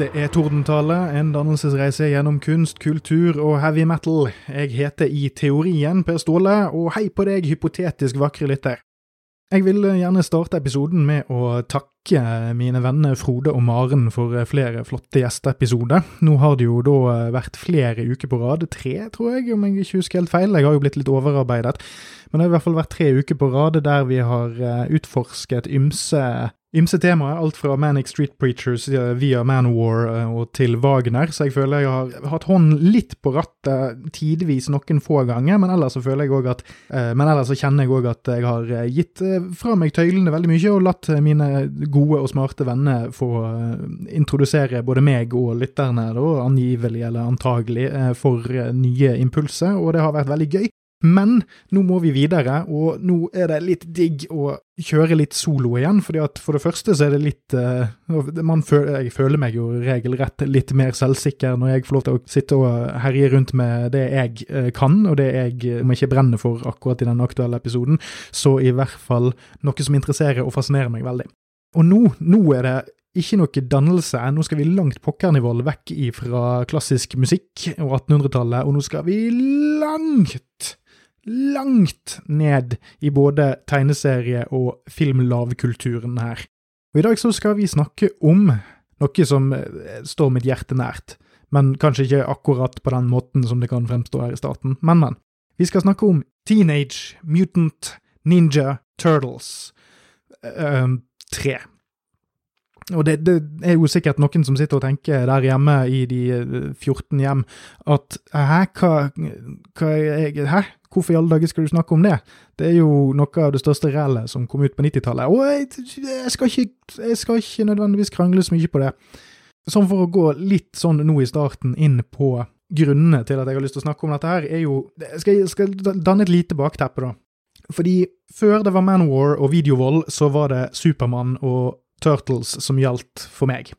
Dette er Tordentale, en dannelsesreise gjennom kunst, kultur og heavy metal. Jeg heter i teorien Per Ståle, og hei på deg, hypotetisk vakre lytter. Jeg vil gjerne starte episoden med å takke mine venner Frode og Maren for flere flotte gjesteepisoder. Nå har det jo da vært flere uker på rad, tre tror jeg, om jeg ikke husker helt feil. Jeg har jo blitt litt overarbeidet. Men det har i hvert fall vært tre uker på rad der vi har utforsket ymse ymse temaer, alt fra Manic Street Preachers via Manowar og til Wagner, så jeg føler jeg har hatt hånden litt på rattet tidvis noen få ganger, men ellers så føler jeg òg at Men ellers så kjenner jeg òg at jeg har gitt fra meg tøylene veldig mye, og latt mine gode og smarte venner få introdusere både meg og lytterne, da, angivelig eller antagelig, for nye impulser, og det har vært veldig gøy. Men nå må vi videre, og nå er det litt digg å kjøre litt solo igjen. fordi at For det første så er det litt uh, føler, Jeg føler meg jo regelrett litt mer selvsikker når jeg får lov til å sitte og herje rundt med det jeg uh, kan, og det jeg om ikke brenner for akkurat i den aktuelle episoden, så i hvert fall noe som interesserer og fascinerer meg veldig. Og nå, nå er det ikke noe dannelse. Nå skal vi langt pokkernivå vekk ifra klassisk musikk og 1800-tallet, og nå skal vi langt langt ned i både tegneserie- og filmlavkulturen her. Og I dag så skal vi snakke om noe som står mitt hjerte nært, men kanskje ikke akkurat på den måten som det kan fremstå her i starten. Men, men. Vi skal snakke om Teenage Mutant Ninja Turtles uh, 3. Og det, det, er jo sikkert noen som sitter og tenker der hjemme i de 14 hjem at hæ, hva, hva jeg, hæ, hvorfor i alle dager skal du snakke om det? Det er jo noe av det største rellet som kom ut på 90-tallet. Og jeg, jeg, skal ikke, jeg skal ikke nødvendigvis krangle så mye på det. Sånn for å gå litt sånn nå i starten inn på grunnene til at jeg har lyst til å snakke om dette her, er jo Jeg skal, skal danne et lite bakteppe, da. Fordi før det var Manwar og videovold, så var det Supermann og Turtles som gjaldt for meg.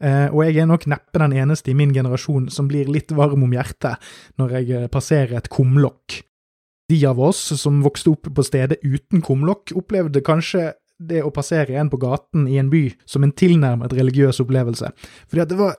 Eh, og jeg er nok neppe den eneste i min generasjon som blir litt varm om hjertet når jeg passerer et kumlokk. De av oss som vokste opp på stedet uten kumlokk, opplevde kanskje det å passere en på gaten i en by som en tilnærmet religiøs opplevelse. Fordi at det var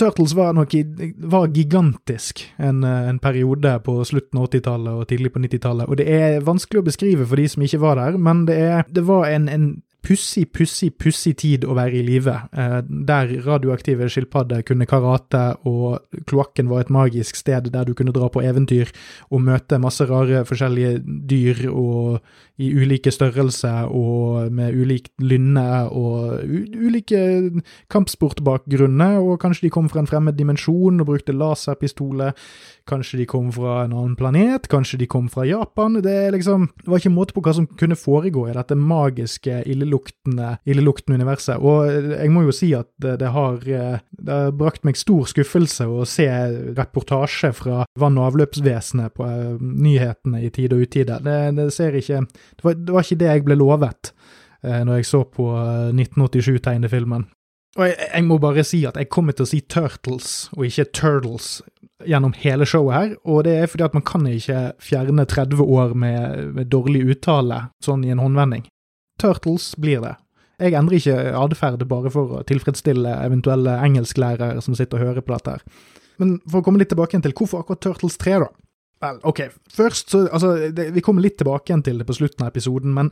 Turtles var, noe, var gigantisk en, en, periode på slutten av 80-tallet og tidlig på 90-tallet, og det er vanskelig å beskrive for de som ikke var der, men det, er, det var en, en pussig, pussig, pussig tid å være i live, eh, der radioaktive skilpadder kunne karate, og kloakken var et magisk sted der du kunne dra på eventyr og møte masse rare forskjellige dyr og i ulike størrelser og med ulikt lynne og ulike kampsportbakgrunner, og kanskje de kom fra en fremmed dimensjon og brukte laserpistoler, kanskje de kom fra en annen planet, kanskje de kom fra Japan, det, liksom, det var ikke måte på hva som kunne foregå i dette magiske, illeluktende, illeluktende universet, og jeg må jo si at det, det, har, det har brakt meg stor skuffelse å se reportasje fra vann- og avløpsvesenet på uh, nyhetene i tide og utide. Det, det ser ikke det var, det var, ikke det jeg ble lovet eh, når jeg så på 1987-tegnefilmen. Og jeg, jeg, må bare si at jeg kommer til å si Turtles og ikke Turtles gjennom hele showet her, og det er fordi at man kan ikke fjerne 30 år med, med dårlig uttale sånn i en håndvending. Turtles blir det. Jeg endrer ikke atferd bare for å tilfredsstille eventuelle engelsklærere som sitter og hører på dette her. Men for å komme litt tilbake igjen til hvorfor akkurat Turtles 3, da. Vel, OK. Først så Altså, det, vi kommer litt tilbake igjen til det på slutten av episoden, men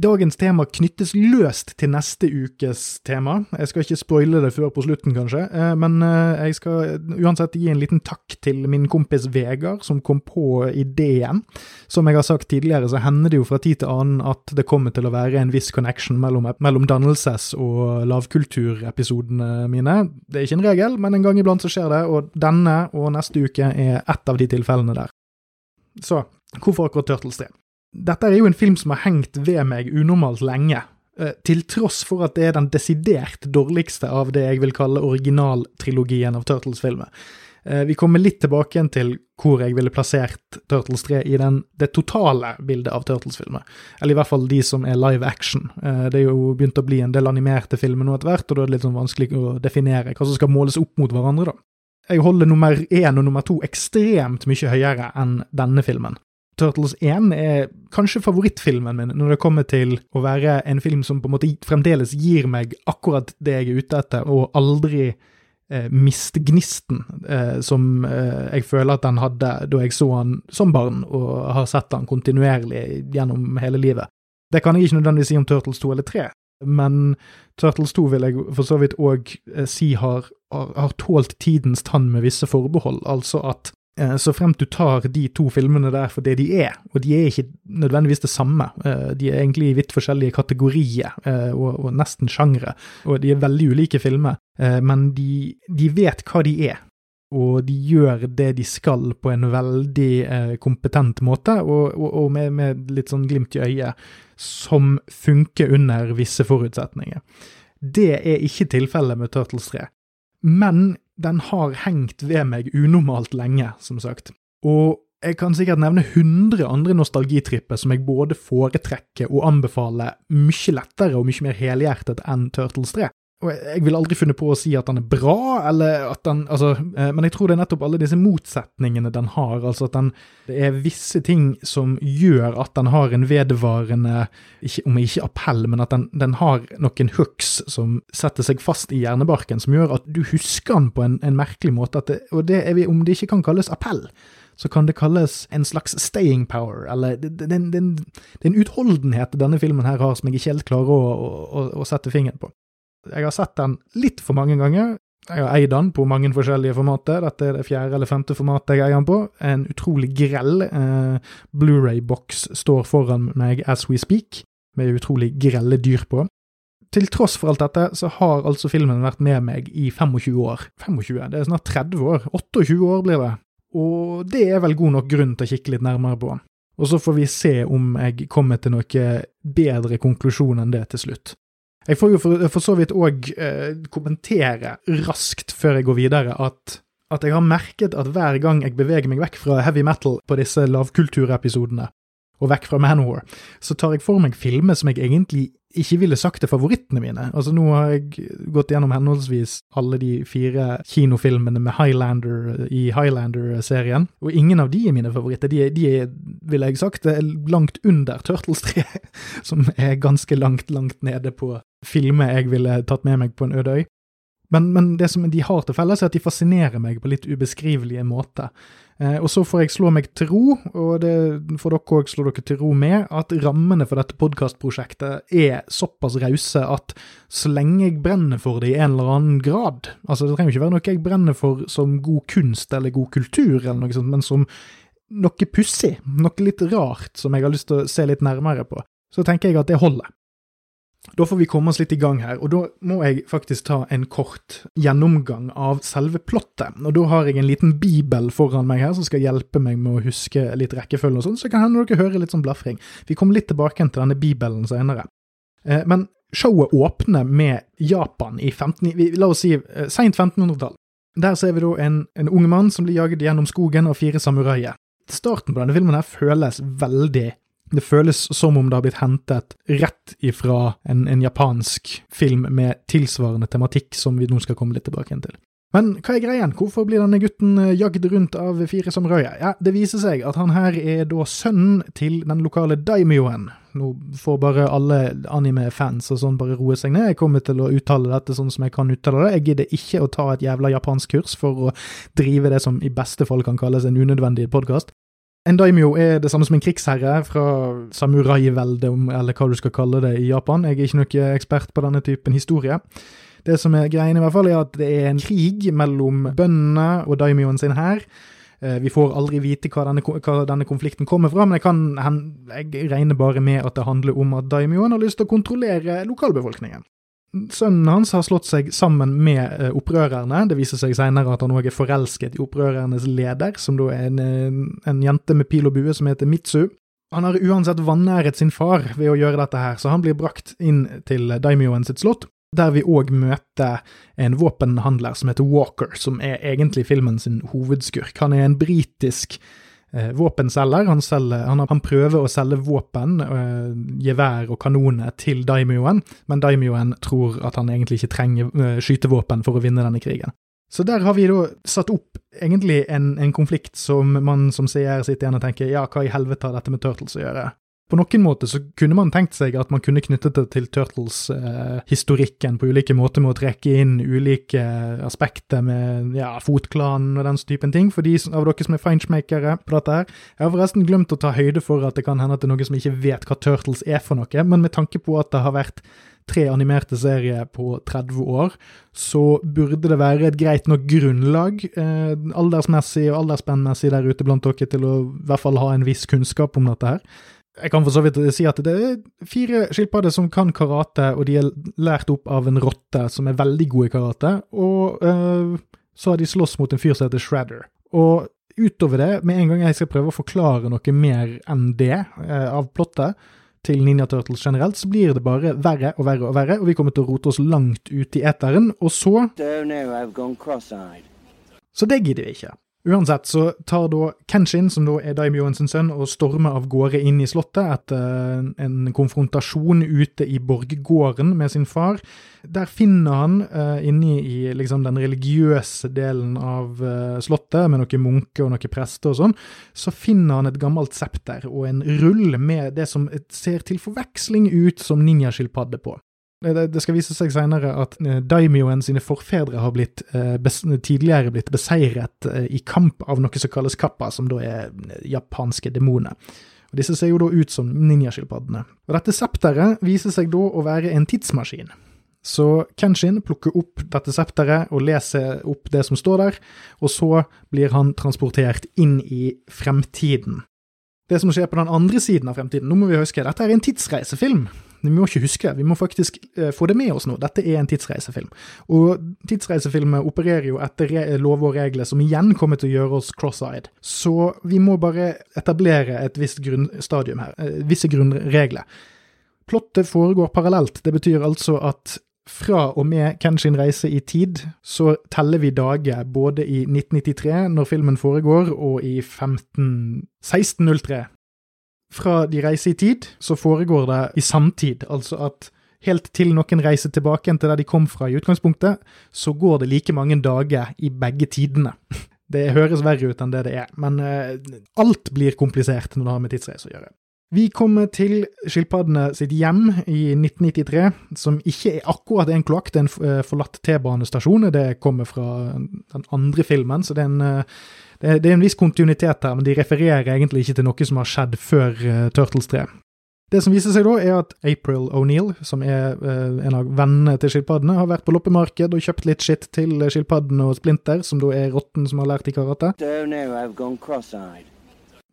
dagens tema knyttes løst til neste ukes tema. Jeg skal ikke spoile det før på slutten, kanskje, eh, men eh, jeg skal uansett gi en liten takk til min kompis Vegard, som kom på ideen. Som jeg har sagt tidligere, så hender det jo fra tid til annen at det kommer til å være en viss connection mellom, mellom dannelses- og lavkulturepisodene mine. Det er ikke en regel, men en gang iblant så skjer det, og denne og neste uke er ett av de tilfellene der. Så hvorfor akkurat Turtles 3? Dette er jo en film som har hengt ved meg unormalt lenge, til tross for at det er den desidert dårligste av det jeg vil kalle originaltrilogien av Turtles-filmer. Vi kommer litt tilbake igjen til hvor jeg ville plassert Turtles 3 i den, det totale bildet av Turtles-filmer. Eller i hvert fall de som er live action. Det er jo begynt å bli en del animerte filmer nå etter hvert, og da er det litt sånn vanskelig å definere hva som skal måles opp mot hverandre, da. Jeg holder nummer én og nummer to ekstremt mye høyere enn denne filmen. Turtles 1 er kanskje favorittfilmen min når det kommer til å være en film som på en måte fremdeles gir meg akkurat det jeg er ute etter, og aldri eh, miste gnisten eh, som eh, jeg føler at den hadde da jeg så han som barn, og har sett han kontinuerlig gjennom hele livet. Det kan jeg ikke nødvendigvis si om Turtles 2 eller 3, men Turtles 2 vil jeg for så vidt òg eh, si har, har, har tålt tidens tann med visse forbehold, altså at så fremt du tar de to filmene der for det de er, og de er ikke nødvendigvis det samme, eh, de er egentlig i vidt forskjellige kategorier eh, og nesten sjangre, og de er veldig ulike filmer, men de, de, vet hva de er. Og de gjør det de skal på en veldig kompetent måte, og, og, og med, med, litt sånn glimt i øyet, som funker under visse forutsetninger. Det er ikke tilfellet med Turtles 3. Men den har hengt ved meg unormalt lenge, som sagt. Og jeg kan sikkert nevne 100 andre nostalgitripper som jeg både foretrekker og anbefaler mye lettere og mye mer helhjertet enn Turtles 3. Og jeg ville aldri funnet på å si at den er bra, eller at den Altså, eh, men jeg tror det er nettopp alle disse motsetningene den har. Altså at den Det er visse ting som gjør at den har en vedvarende ikke, Om ikke appell, men at den, den har noen hooks som setter seg fast i hjernebarken, som gjør at du husker den på en, en merkelig måte. Det, og det er, vi, om det ikke kan kalles appell, så kan det kalles en slags staying power, eller det, er en utholdenhet denne filmen her har som jeg ikke helt klarer å, å, å sette fingeren på. Jeg har sett den litt for mange ganger. Jeg har eid den på mange forskjellige formater. Dette er det fjerde eller femte formatet jeg eier den på. En utrolig grell eh, Blu-ray-boks står foran meg as we speak, med utrolig grelle dyr på. Til tross for alt dette, så har altså filmen vært med meg i 25 år. 25? Det er snart 30 år. 28 år blir det. Og det er vel god nok grunn til å kikke litt nærmere på. Og så får vi se om jeg kommer til noe bedre konklusjon enn det til slutt. Jeg får jo for, for så vidt òg eh, kommentere raskt før jeg går videre, at, at jeg har merket at hver gang jeg beveger meg vekk fra heavy metal på disse lavkulturepisodene, og vekk fra Manowar, så tar jeg for meg filmer som jeg egentlig ikke ville sagt til favorittene mine. Altså Nå har jeg gått gjennom henholdsvis alle de fire kinofilmene med Highlander i Highlander-serien, og ingen av de er mine favoritter. De, de er, ville jeg sagt, langt under Turtles 3, som er ganske langt, langt nede på filmer jeg ville tatt med meg på en øde øy. Men, men, det som de har til felles, er at de fascinerer meg på litt ubeskrivelige måter. Eh, og så får jeg slå meg til ro, og det får dere òg slå dere til ro med, at rammene for dette podkastprosjektet er såpass rause at så lenge jeg brenner for det i en eller annen grad Altså, det trenger ikke være noe jeg brenner for som god kunst eller god kultur, eller noe sånt, men som noe pussig, noe litt rart som jeg har lyst til å se litt nærmere på, så tenker jeg at det holder. Da får vi komme oss litt i gang her, og da må jeg faktisk ta en kort gjennomgang av selve plottet. Og da har jeg en liten bibel foran meg her som skal hjelpe meg med å huske litt rekkefølge og sånn, så kan hende dere hører litt sånn blafring. Vi kommer litt tilbake til denne bibelen senere. Eh, men showet åpner med Japan i 15, la oss si eh, seint 1500-tall. Der ser vi da en, en ung mann som blir jaget gjennom skogen av fire samuraier. Starten på denne filmen her føles veldig det føles som om det har blitt hentet rett ifra en, en japansk film med tilsvarende tematikk, som vi nå skal komme litt tilbake til. Men hva er greien? Hvorfor blir denne gutten eh, jagd rundt av fire samuraier? Ja, det viser seg at han her er da sønnen til den lokale daimyoen. Nå får bare alle anime-fans og sånn bare roe seg ned. Jeg kommer til å uttale dette sånn som jeg kan uttale det. Jeg gidder ikke å ta et jævla japansk kurs for å drive det som i beste fall kan kalles en unødvendig podkast. En daimyo er det samme som en krigsherre fra samuraiveldet, eller hva du skal kalle det, i Japan. Jeg er ikke noe ekspert på denne typen historie. Det som er greien, i hvert fall, er at det er en krig mellom bøndene og daimyoen sin hær. Eh, vi får aldri vite hva denne, hva denne, konflikten kommer fra, men jeg, kan, jeg regner bare med at det handler om at daimyoen har lyst til å kontrollere lokalbefolkningen. Sønnen hans har slått seg sammen med eh, opprørerne. Det viser seg senere at han òg er forelsket i opprørernes leder, som da er en, en, jente med pil og bue som heter Mitsu. Han har uansett vanæret sin far ved å gjøre dette her, så han blir brakt inn til daimyoen sitt slott, der vi òg møter en våpenhandler som heter Walker, som er egentlig filmen sin hovedskurk. Han er en britisk eh, våpenselger. Han, selger, han, han, prøver å selge våpen, eh, gevær og kanoner til daimyoen, men daimyoen tror at han egentlig ikke trenger eh, skytevåpen for å vinne denne krigen. Så der har vi da satt opp egentlig en, en konflikt som man som seer sitter igjen og tenker ja, hva i helvete har dette med Turtles å gjøre? På noen måter så kunne man tenkt seg at man kunne knyttet det til Turtles-historikken eh, på ulike måter med å trekke inn ulike aspekter med ja, fotklanen og den typen ting, for de av dere som er feinschmakere på dette her. Jeg har forresten glemt å ta høyde for at det kan hende at det er noen som ikke vet hva Turtles er for noe, men med tanke på at det har vært tre animerte serier på 30 år, så burde det være et greit nok grunnlag eh, aldersmessig og aldersspennmessig der ute blant dere til å i hvert fall ha en viss kunnskap om dette her. Jeg kan for så vidt si at det er fire skilpadder som kan karate, og de er lært opp av en rotte som er veldig god i karate, og uh, så har de slåss mot en fyr som heter Shredder. Og utover det, med en gang jeg skal prøve å forklare noe mer enn det uh, av plottet til Ninja Turtles generelt, så blir det bare verre og verre og verre, og vi kommer til å rote oss langt ut i eteren, og så Så det gidder vi ikke. Uansett så tar da Kenshin, som da er Daimyoen sin sønn, og stormer av gårde inn i slottet etter en konfrontasjon ute i borggården med sin far. Der finner han, uh, inne i liksom den religiøse delen av uh, slottet, med noen munker og noen prester og sånn, så finner han et gammelt septer og en rull med det som ser til forveksling ut som ninjaskilpadde på. Det, skal vise seg senere at daimyoen daimioen sine forfedre har blitt, eh, tidligere blitt beseiret eh, i kamp av noe som kalles kappa, som da er japanske demoner. Disse ser jo da ut som ninjaskilpaddene. Og Dette septeret viser seg da å være en tidsmaskin. Så Kenshin plukker opp dette septeret og leser opp det som står der, og så blir han transportert inn i fremtiden. Det som skjer på den andre siden av fremtiden, nå må vi huske, dette er en tidsreisefilm. Vi må ikke huske vi må faktisk uh, få det med oss nå. Dette er en tidsreisefilm. Og tidsreisefilmer opererer jo etter lover og regler som igjen kommer til å gjøre oss cross-eyed. Så vi må bare etablere et visst grunnstadium her, uh, visse grunnregler. Plottet foregår parallelt. Det betyr altså at fra og med Kenshin reise i tid, så teller vi dager både i 1993, når filmen foregår, og i 15... 1603, fra de reiser i tid, så foregår det i samtid. Altså at helt til noen reiser tilbake til der de kom fra i utgangspunktet, så går det like mange dager i begge tidene. Det høres verre ut enn det det er, men uh, alt blir komplisert når det har med tidsreise å gjøre. Vi kommer til skilpaddene sitt hjem i 1993, som ikke er akkurat en kloakk, det er en eh, forlatt T-banestasjon. Det kommer fra den andre filmen, så det er en uh, det, det, er en viss kontinuitet her, men de refererer egentlig ikke til noe som har skjedd før uh, Turtles 3. Det som viser seg da, er at April O'Neill, som er uh, en av vennene til skilpaddene, har vært på loppemarked og kjøpt litt skitt til skilpaddene og Splinter, som da er rotten som har lært i karate.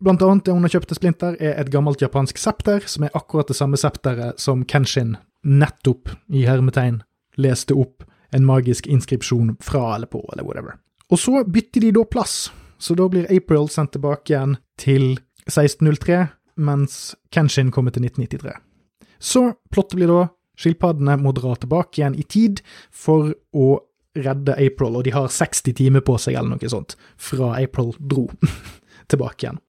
Blant annet det hun har kjøpt til Splinter, er et gammelt japansk septer, som er akkurat det samme septeret som Kenshin nettopp, i hermetegn, leste opp en magisk inskripsjon fra eller på, eller whatever. Og så bytter de da plass så da blir April sendt tilbake igjen til 1603, mens Kenshin kommer til 1993. Så plottet blir da skilpaddene må dra tilbake igjen i tid for å redde April, og de har 60 timer på seg eller noe sånt, fra April dro tilbake igjen.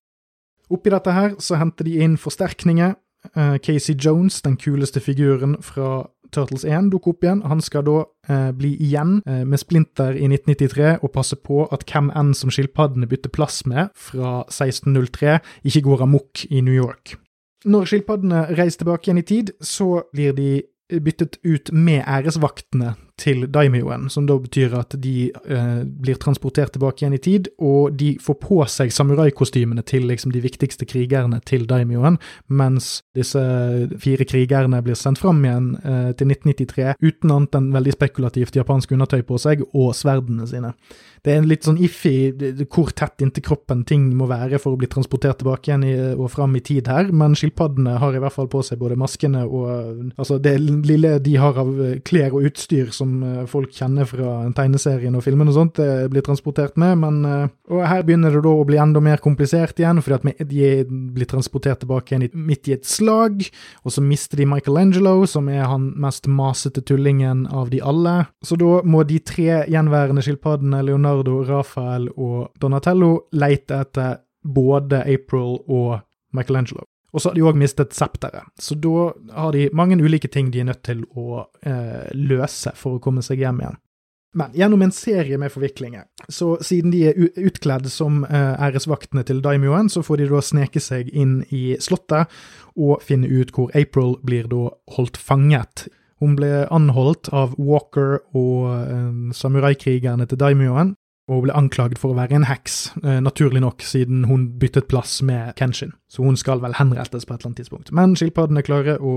Oppi dette her så henter de inn forsterkninger. Uh, Casey Jones, den kuleste figuren fra Turtles 1 dukker opp igjen. Han skal da eh, bli igjen eh, med Splinter i 1993 og passe på at hvem enn som skilpaddene bytter plass med fra 1603, ikke går amok i New York. Når skilpaddene reiser tilbake igjen i tid, så blir de byttet ut med æresvaktene til daimioen, som da betyr at de eh, blir transportert tilbake igjen i tid, og de får på seg samuraikostymene til liksom, de viktigste krigerne til daimioen, mens disse fire krigerne blir sendt fram igjen eh, til 1993 uten annet enn veldig spekulativt japansk undertøy på seg og sverdene sine. Det er en litt sånn iffy hvor tett inntil kroppen ting må være for å bli transportert tilbake igjen i, og fram i tid her, men skilpaddene har i hvert fall på seg både maskene og altså det lille de har av klær og utstyr som som eh, folk kjenner fra tegneserien og filmen og sånt, blir transportert med. Men eh, og her begynner det da å bli enda mer komplisert igjen, fordi at de blir transportert tilbake igjen midt i et slag. Og så mister de Michelangelo, som er han mest masete tullingen av de alle. Så da må de tre gjenværende skilpaddene, Leonardo, Rafael og Donatello, leite etter både April og Michelangelo. Og så har de òg mistet septeret, så da har de mange ulike ting de er nødt til å eh, løse for å komme seg hjem igjen. Men gjennom en serie med forviklinger, så siden de er utkledd som uh, æresvaktene til Daimyoen, så får de da sneke seg inn i slottet og finne ut hvor April blir da holdt fanget. Hun ble anholdt av Walker og uh, samuraikrigerne til Daimyoen, og ble anklaget for å være en heks, uh, naturlig nok, siden hun byttet plass med Kenshin. Så hun skal vel henrettes på et eller annet tidspunkt. Men skilpaddene klarer å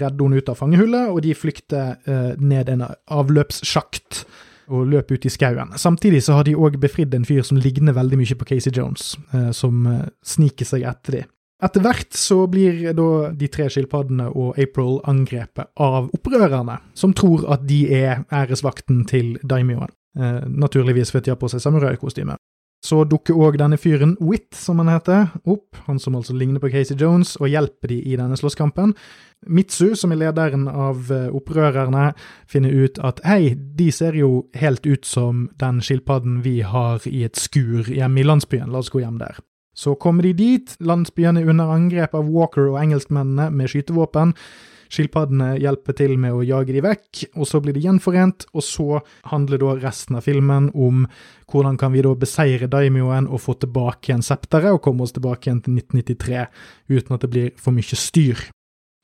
redde henne ut av fangehullet, og de flykter ned en avløpssjakt og løp ut i skauen. Samtidig så har de òg befridd en fyr som ligner veldig mye på Casey Jones, eh, som eh, sniker seg etter de. Etter hvert så blir da de tre skilpaddene og April angrepet av opprørerne, som tror at de er æresvakten til daimioen. Eh, naturligvis fordi de har på seg samuraikostyme. Så dukker òg denne fyren, Witt, som han heter, opp, han som altså ligner på Casey Jones, og hjelper de i denne slåsskampen. Mitsu, som er lederen av eh, opprørerne, finner ut at hei, de ser jo helt ut som den skilpadden vi har i et skur hjemme i landsbyen, la oss gå hjem der. Så kommer de dit, landsbyen er under angrep av Walker og engelskmennene med skytevåpen. Skilpaddene hjelper til med å jage de vekk, og så blir de gjenforent, og så handler da resten av filmen om hvordan kan vi da beseire daimioen og få tilbake igjen septeret og komme oss tilbake igjen til 1993 uten at det blir for mye styr.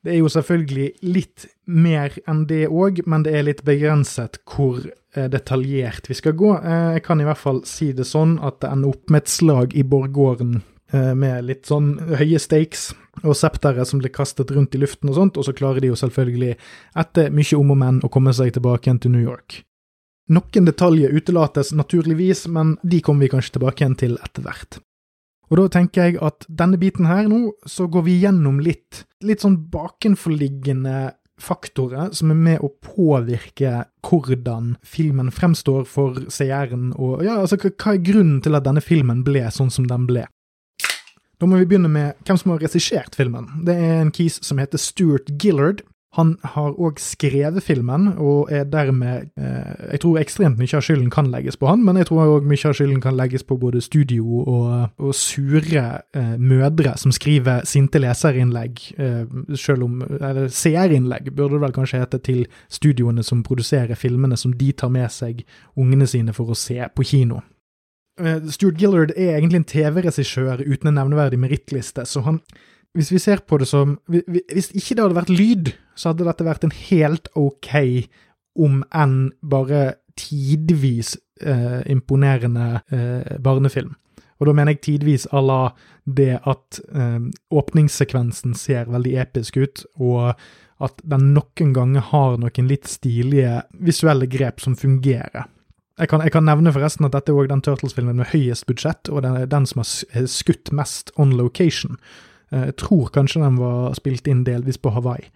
Det er jo selvfølgelig litt mer enn det òg, men det er litt begrenset hvor eh, detaljert vi skal gå. Eh, jeg kan i hvert fall si det sånn at det ender opp med et slag i borggården med litt sånn høye stakes og septere som blir kastet rundt i luften og sånt, og så klarer de jo selvfølgelig, etter mye om og men, å komme seg tilbake igjen til New York. Noen detaljer utelates naturligvis, men de kommer vi kanskje tilbake igjen til etter hvert. Og da tenker jeg at denne biten her nå, så går vi gjennom litt, litt sånn bakenforliggende faktorer som er med å påvirke hvordan filmen fremstår for seeren, og ja, altså hva er grunnen til at denne filmen ble sånn som den ble? Da må vi begynne med hvem som har regissert filmen. Det er en kis som heter Stuart Gillard. Han har òg skrevet filmen, og er dermed eh, Jeg tror ekstremt mye av skylden kan legges på han, men jeg tror òg mye av skylden kan legges på både studio og, og sure eh, mødre som skriver sinte leserinnlegg, eh, selv om Eller seerinnlegg, burde det vel kanskje hete, til studioene som produserer filmene som de tar med seg ungene sine for å se på kino. Eh, Stuart Gillard er egentlig en TV-regissør uten en nevneverdig merittliste, så han Hvis vi ser på det som Hvis ikke det hadde vært lyd, så hadde dette vært en helt ok, om enn bare tidvis eh, imponerende eh, barnefilm. Og da mener jeg tidvis à la det at eh, åpningssekvensen ser veldig episk ut, og at den noen ganger har noen litt stilige visuelle grep som fungerer. Jeg kan, jeg kan, nevne forresten at dette er også den Turtles-filmen med høyest budsjett, og den den som har skutt mest on location. Eh, jeg tror kanskje den var spilt inn delvis på Hawaii.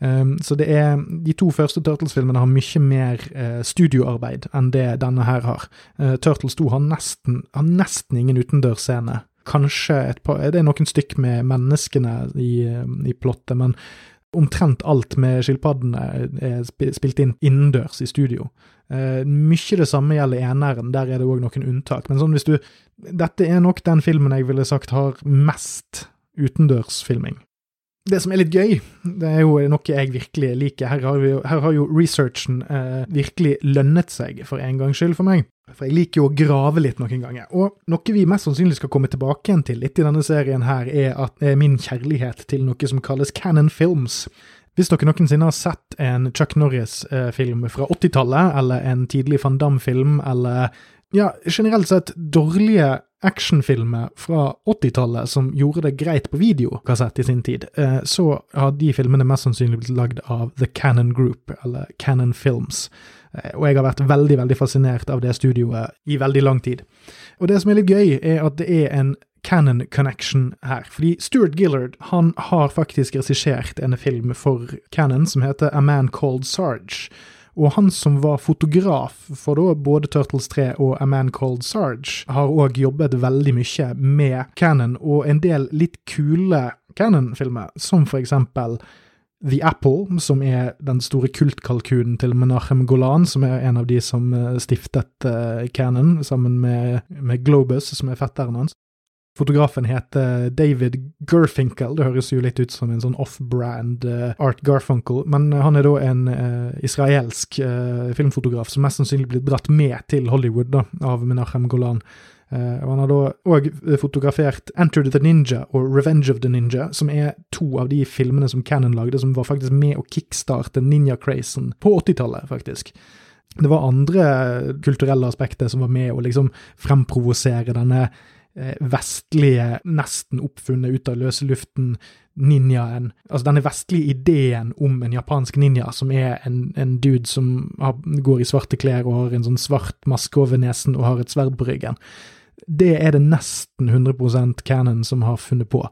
Um, så det er De to første Turtles-filmene har mye mer studioarbeid enn det denne her har. Turtles 2 har nesten, har nesten ingen utendørsscene. Kanskje et par Det er noen stykk med menneskene i, i plottet, men omtrent alt med skilpaddene er spilt inn innendørs i studio. Uh, mye det samme gjelder eneren, der er det òg noen unntak. Men sånn hvis du Dette er nok den filmen jeg ville sagt har mest utendørsfilming. Det som er litt gøy, det er jo noe jeg virkelig liker. Her har, vi, her har jo researchen eh, virkelig lønnet seg, for en gangs skyld, for meg. For jeg liker jo å grave litt noen ganger. Og noe vi mest sannsynlig skal komme tilbake igjen til litt i denne serien her, er, at, er min kjærlighet til noe som kalles Canon Films. Hvis dere noensinne har sett en Chuck Norris-film fra 80-tallet, eller en tidlig Van Damme-film, eller ja, generelt sett dårlige actionfilmer fra 80-tallet som gjorde det greit på videokassett i sin tid, eh, så har de filmene mest sannsynlig blitt lagd av The Cannon Group, eller Cannon Films. Eh, og jeg har vært veldig, veldig fascinert av det studioet i veldig lang tid. Og det som er litt gøy, er at det er en Canon Connection her. Fordi Stuart Gillard han har faktisk regissert en film for Canon som heter A Man Called Sarge. Og han som var fotograf for da både Turtles 3 og A Man Called Sarge, har òg jobbet veldig mye med Canon, og en del litt kule Canon-filmer, som for eksempel The Apple, som er den store kultkalkunen til Menachem Golan, som er en av de som eh, stiftet uh, Canon, sammen med, med Globus, som er fetteren hans. Fotografen heter David Gerfinkel. Det høres jo litt ut som en sånn off-brand uh, Art Garfunkel, men han er da en uh, israelsk filmfotograf som mest sannsynlig blitt dratt med til Hollywood da, av Menachem Golan. Uh, og Han har da òg fotografert Enter the Ninja og Revenge of the Ninja, som er to av de filmene som Cannon lagde, som var faktisk med å kickstarte ninja-crazen på 80-tallet, faktisk. Det var andre kulturelle aspekter som var med å liksom fremprovosere denne Eh, vestlige, nesten oppfunnet ut av løse luften, ninjaen. Altså denne vestlige ideen om en japansk ninja, som er en, en dude som har, går i svarte klær og har en sånn svart maske over nesen og har et sverd på ryggen. Det er det nesten 100% canon som har funnet på.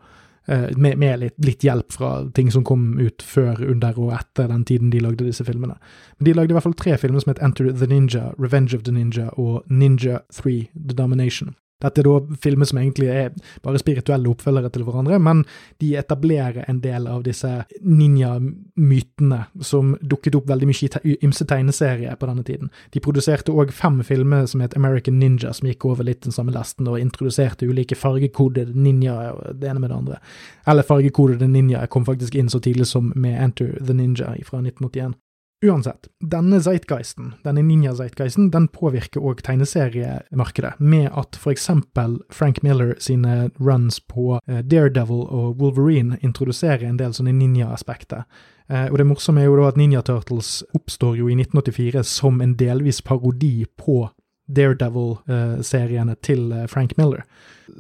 Uh, med, med litt, litt, hjelp fra ting som kom ut før, under og etter den tiden de lagde disse filmene. Men de lagde i hvert fall tre filmer som het Enter the Ninja, Revenge of the Ninja og Ninja 3 The Domination. Dette er da filmer som egentlig er bare spirituelle oppfølgere til hverandre, men de etablerer en del av disse ninja-mytene som dukket opp veldig mye i ymse tegneserier på denne tiden. De produserte òg fem filmer som het American Ninja, som gikk over litt den samme lasten og introduserte ulike fargekodede ninjaer, det ene med det andre. Eller fargekodede ninjaer kom faktisk inn så tidlig som med Enter the Ninja fra 1981. Uansett, denne zeitgeisten, denne ninja-zeitgeisten, den påvirker òg tegneseriemarkedet, med at for eksempel Frank Miller sine runs på eh, Daredevil og Wolverine introduserer en del sånne ninja-aspekter. Eh, og det morsomme er jo da at Ninja Turtles oppstår jo i 1984 som en delvis parodi på Daredevil-seriene til eh, Frank Miller.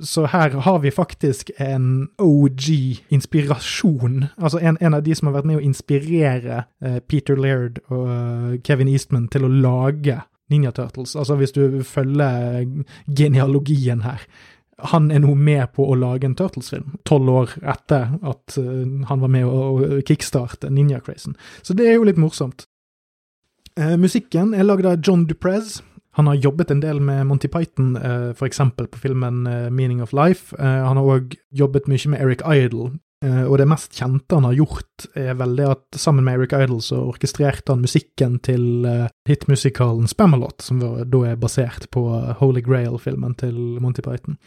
Så her har vi faktisk en OG-inspirasjon. Altså en, en, av de som har vært med å inspirere uh, Peter Laird og uh, Kevin Eastman til å lage Ninja Turtles. Altså hvis du følger genealogien her. Han er nå med på å lage en Turtles-film, tolv år etter at han var med å, kickstarte Ninja-crazen. Så det er jo litt morsomt. musikken er lagd av John Duprez, han har jobbet en del med Monty Python, uh, f.eks. på filmen uh, Meaning of Life. Uh, han har òg jobbet mye med Eric Idle, og det mest kjente han har gjort, er vel det at sammen med Eric Idle så orkestrerte han musikken til hitmusikalen Spamalot, som da er basert på Holy Grail-filmen til Monty Python.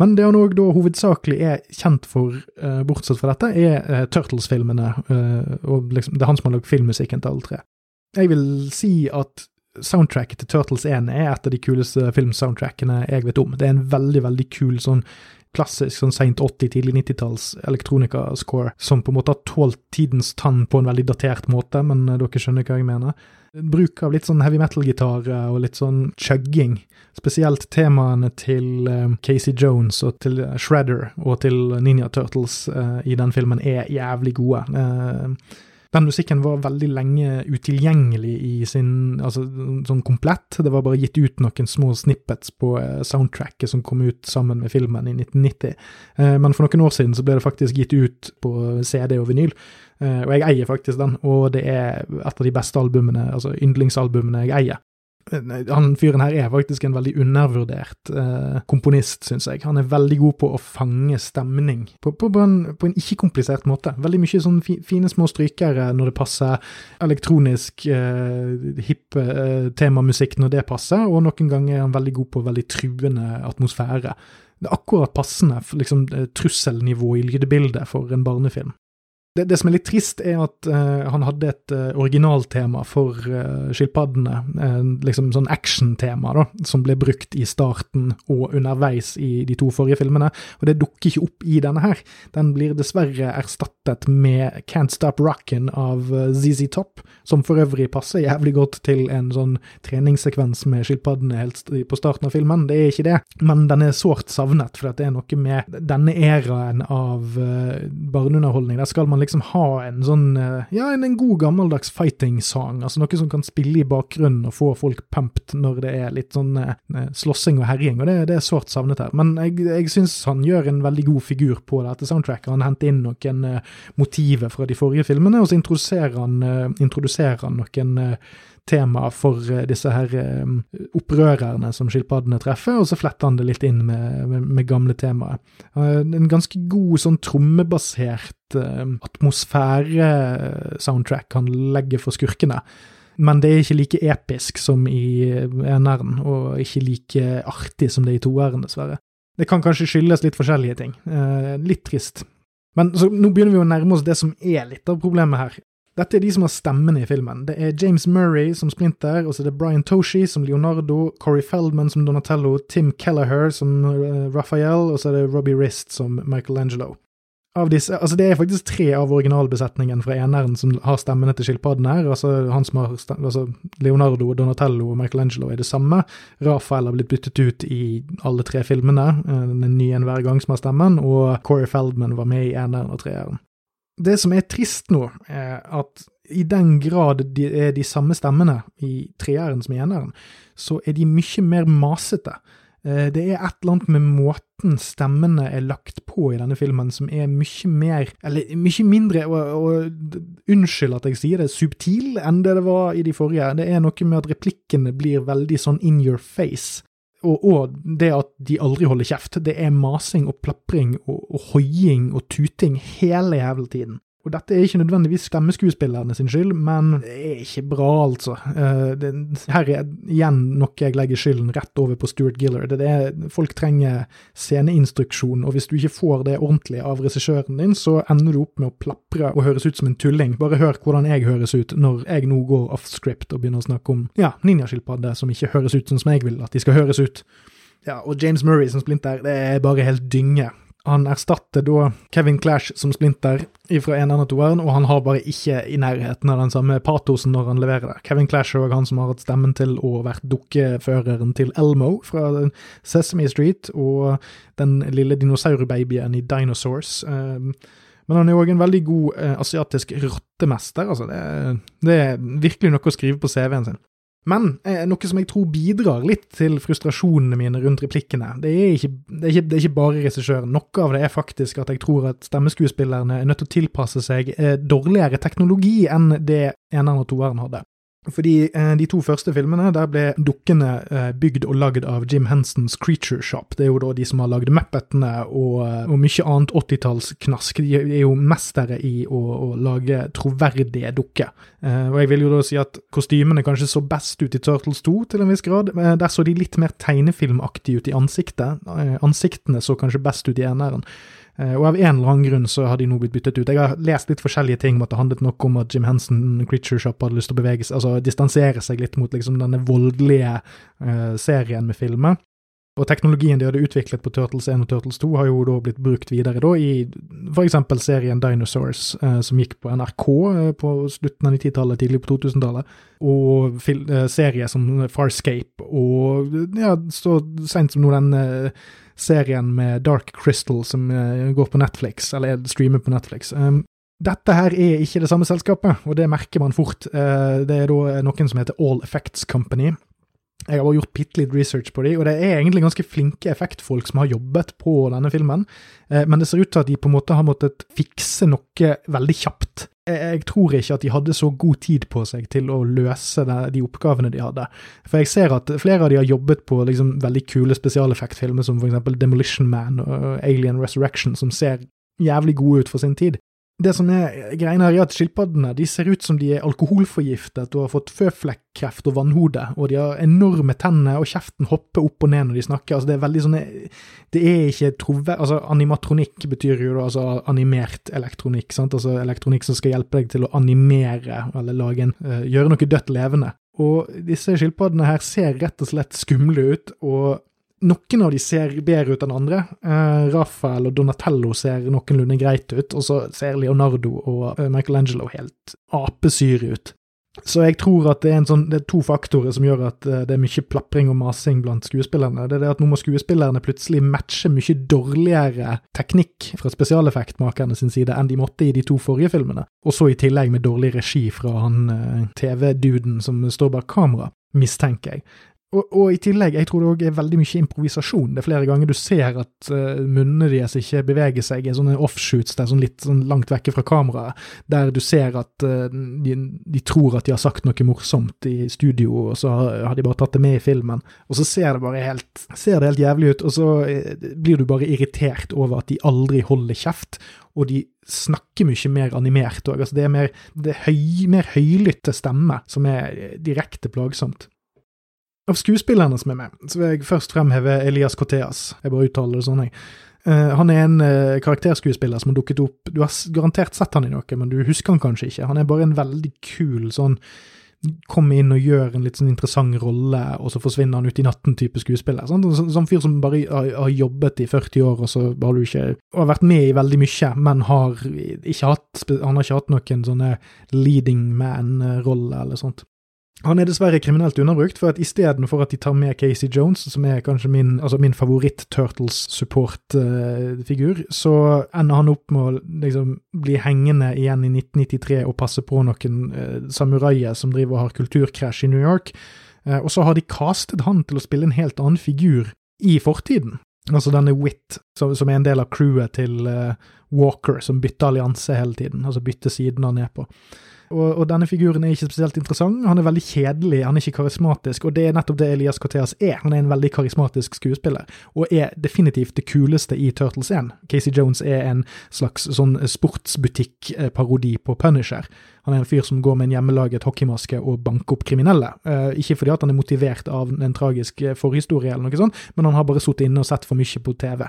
Men det han òg da hovedsakelig er kjent for, bortsett fra dette, er Turtles-filmene, og liksom, det er han som har lagd filmmusikken til alle tre. Jeg vil si at soundtracket til Turtles 1 er et av de kuleste filmsoundtrackene jeg vet om. Det er en veldig, veldig kul sånn klassisk sånn seint 80-, tidlig 90-talls elektronika-score, som på en måte har tålt tidens tann på en veldig datert måte, men eh, dere skjønner hva jeg mener. Bruk av litt sånn heavy metal-gitar og litt sånn chugging. Spesielt temaene til um, Casey Jones og til Shredder og til Ninja Turtles i den filmen er jævlig gode. Den musikken var veldig lenge utilgjengelig i sin altså sånn komplett. Det var bare gitt ut noen små snippets på eh, soundtracket som kom ut sammen med filmen i 1990. Eh, men for noen år siden så ble det faktisk gitt ut på CD og vinyl. Eh, og jeg eier faktisk den, og det er et av de beste albumene, altså yndlingsalbumene jeg eier han fyren her er faktisk en veldig undervurdert eh, komponist, syns jeg. Han er veldig god på å fange stemning på, på, på en, en ikke-komplisert måte. Veldig mye sånn fi, fine små strykere når det passer, elektronisk eh, hipp eh, temamusikk når det passer, og noen ganger er han veldig god på veldig truende atmosfære. Det er akkurat passende liksom, eh, trusselnivå i lydbildet for en barnefilm. Det, det, som er litt trist, er at uh, han hadde et uh, originaltema for uh, skilpaddene. liksom sånn actiontema, da, som ble brukt i starten og underveis i de to forrige filmene. Og det dukker ikke opp i denne her. Den blir dessverre erstattet med Can't Stop Rockin' av ZZ Top, som for øvrig passer jævlig godt til en sånn treningssekvens med skilpaddene helt på starten av filmen. Det er ikke det, men den er sårt savnet, for det er noe med denne æraen av barneunderholdning. Der skal man liksom liksom ha en sånn eh, Ja, en, en god gammeldags fighting-sang. Altså noe som kan spille i bakgrunnen og få folk pumped når det er litt sånn eh, eh, slåssing og herjing, og det, det er sårt savnet her. Men jeg, jeg syns han gjør en veldig god figur på dette soundtracket. Han henter inn noen eh, motiver fra de forrige filmene, og så introduserer han, eh, introduserer han noen uh, tema for eh, disse her eh, opprørerne som skilpaddene treffer, og så fletter han det litt inn med, med, med gamle temaer. En ganske god sånn trommebasert atmosfæresoundtrack han legger for skurkene. Men det er ikke like episk som i eneren, og ikke like artig som det er i toeren, dessverre. Det kan kanskje skyldes litt forskjellige ting. Eh, litt trist. Men så, nå begynner vi å nærme oss det som er litt av problemet her. Dette er de som har stemmene i filmen. Det er James Murray som Splinter, og så er det Brian Toshi som Leonardo, Corey Feldman som Donatello, Tim Kelleher som uh, Raphael, og så er det Robbie Rist som Michelangelo av disse, altså Det er faktisk tre av originalbesetningen fra eneren som har stemmene til skilpadden her. altså han som har altså Leonardo, Donatello og Michelangelo er det samme. Rafael har blitt byttet ut i alle tre filmene. Eh, er ny en hver gang som har stemmen. Og Corey Feldman var med i eneren og treeren. Det som er trist nå, er at i den grad det er de samme stemmene i treeren som i eneren, så er de mye mer masete. Eh, det er et eller annet med måten stemmene er lagt på i denne filmen som er mye mer, eller mye mindre, og, og unnskyld at jeg sier det, subtil enn det det var i de forrige. Det er noe med at replikkene blir veldig sånn in your face. Og, og det at de aldri holder kjeft. Det er masing og plapring og, og hoiing og tuting hele jævla tiden. Og dette er ikke nødvendigvis stemmeskuespillerne sin skyld, men det er ikke bra, altså. Det, her er igjen noe jeg legger skylden rett over på Stuart Giller. Det er, folk trenger sceneinstruksjon, og hvis du ikke får det ordentlig av regissøren din, så ender du opp med å plapre og høres ut som en tulling. Bare hør hvordan jeg høres ut når jeg nå går off script og begynner å snakke om ja, ninjaskilpadder som ikke høres ut sånn som jeg vil at de skal høres ut. Ja, og James Murray som Splinter, det er bare helt dynge. Han erstatter da Kevin Clash som Splinter fra eneren og toeren, og han har bare ikke i nærheten av den samme patosen når han leverer det. Kevin Clash er han som har hatt stemmen til å vært dukkeføreren til Elmo fra Sesame Street, og den lille dinosaurbabyen i Dinosaurs. Ehm, men han er òg en veldig god eh, asiatisk rottemester. altså det, det er virkelig noe å skrive på CV-en sin. Men eh, noe som jeg tror bidrar litt til frustrasjonene mine rundt replikkene, det er ikke, det er ikke, det er ikke bare regissøren. Noe av det er faktisk at jeg tror at stemmeskuespillerne er nødt til å tilpasse seg eh, dårligere teknologi enn det eneren og toeren hadde. Fordi eh, de to første filmene, der ble dukkene eh, bygd og lagd av Jim Hensons Creature Shop. Det er jo da de som har lagd Muppetene og, eh, og mye annet 80-tallsknask. De er jo mestere i å, å lage troverdige dukker. Og jeg vil jo da si at kostymene kanskje så best ut i Turtles 2 til en viss grad. Der så de litt mer tegnefilmaktige ut i ansiktet. Ansiktene så kanskje best ut i eneren. Eh, og av en eller annen grunn så har de nå blitt byttet ut. Jeg har lest litt forskjellige ting om at det handlet nok om at Jim Henson, Creature Shop, hadde lyst til å bevege seg, altså distansere seg litt mot liksom denne voldelige uh, serien med filmer. Og teknologien de hadde utviklet på Turtles 1 og Turtles 2 har jo da blitt brukt videre da i f.eks. serien Dinosaurs, eh, som gikk på NRK eh, på slutten av 90-tallet, tidlig på 2000-tallet, og eh, serier som Farscape, og ja, så seint som nå den eh, serien med Dark Crystal som eh, går på Netflix, eller streamer på Netflix. Um, dette her er ikke det samme selskapet, og det merker man fort. Uh, det er da noen som heter All Effects Company. Jeg har bare gjort bitte litt research på dem, og det er egentlig ganske flinke effektfolk som har jobbet på denne filmen, men det ser ut til at de på en måte har måttet fikse noe veldig kjapt jeg tror ikke at de hadde så god tid på seg til å løse de oppgavene de hadde. For jeg ser at flere av de har jobbet på liksom veldig kule spesialeffektfilmer som f.eks. Demolition Man og Alien Resurrection, som ser jævlig gode ut for sin tid. Det som er greia her, er at skilpaddene de ser ut som de er alkoholforgiftet og har fått føflekkreft og vannhode, og de har enorme tenner, og kjeften hopper opp og ned når de snakker. altså Det er veldig sånne Det er ikke troverdig Altså, animatronikk betyr jo da altså animert elektronikk, sant, altså elektronikk som skal hjelpe deg til å animere, eller lage en uh, Gjøre noe dødt levende. Og disse skilpaddene her ser rett og slett skumle ut, og noen av de ser bedre ut enn andre. Uh, Rafael og Donatello ser noenlunde greit ut, og så ser Leonardo og eh, Michelangelo helt apesyre ut. Så jeg tror at det er, sånn, det er, to faktorer som gjør at eh, det er mye plapring og masing blant skuespillerne. Det er det at nå må skuespillerne plutselig matche mye dårligere teknikk fra spesialeffektmakerne sin side enn de måtte i de to forrige filmene. Og så i tillegg med dårlig regi fra han TV-duden som står bak kamera mistenker jeg. Og, og, i tillegg, jeg tror det òg er veldig mye improvisasjon. Det er flere ganger du ser at uh, munnene deres ikke beveger seg i sånne offshoots der sånn litt sånn langt vekke fra kameraet, der du ser at uh, de, de, tror at de har sagt noe morsomt i studio, og så har, har, de bare tatt det med i filmen. Og så ser det bare helt, ser det helt jævlig ut, og så uh, blir du bare irritert over at de aldri holder kjeft, og de snakker mye mer animert òg. Altså det er mer, er høy, mer høylytte stemme som er direkte plagsomt. Av skuespillerne som er med, så vil jeg først fremheve Elias Coteas. Jeg bare uttaler det sånn, jeg. Uh, han er en uh, karakterskuespiller som har dukket opp Du har garantert sett han i noe, men du husker han kanskje ikke. Han er bare en veldig kul sånn Kom inn og gjør en litt sånn interessant rolle, og så forsvinner han ut i natten-type skuespiller. Sånn, sånn fyr som bare har, har, jobbet i 40 år, og så har du ikke og har vært med i veldig mye, men har ikke hatt, han har ikke hatt noen sånne leading man-rolle eller sånt. Han er dessverre kriminelt underbrukt, for at istedenfor at de tar med Casey Jones, som er kanskje min, altså min favoritt-Turtles-support-figur, så ender han opp med å liksom bli hengende igjen i 1993 og passe på noen eh, samuraier som driver og har kulturkrasj i New York. Eh, og så har de castet han til å spille en helt annen figur i fortiden. Altså denne Wit, som, som er en del av crewet til eh, Walker, som bytter allianse hele tiden, altså bytter siden han er på. Og, og, denne figuren er ikke spesielt interessant. Han er veldig kjedelig, han er ikke karismatisk, og det er nettopp det Elias Cortez er. Han er en veldig karismatisk skuespiller, og er definitivt det kuleste i Turtles 1. Casey Jones er en slags sånn sportsbutikk-parodi på Punisher. Han er en fyr som går med en hjemmelaget hockeymaske og banker opp kriminelle. Eh, ikke fordi at han er motivert av en tragisk forhistorie, eller noe sånt, men han har bare sittet inne og sett for mye på TV.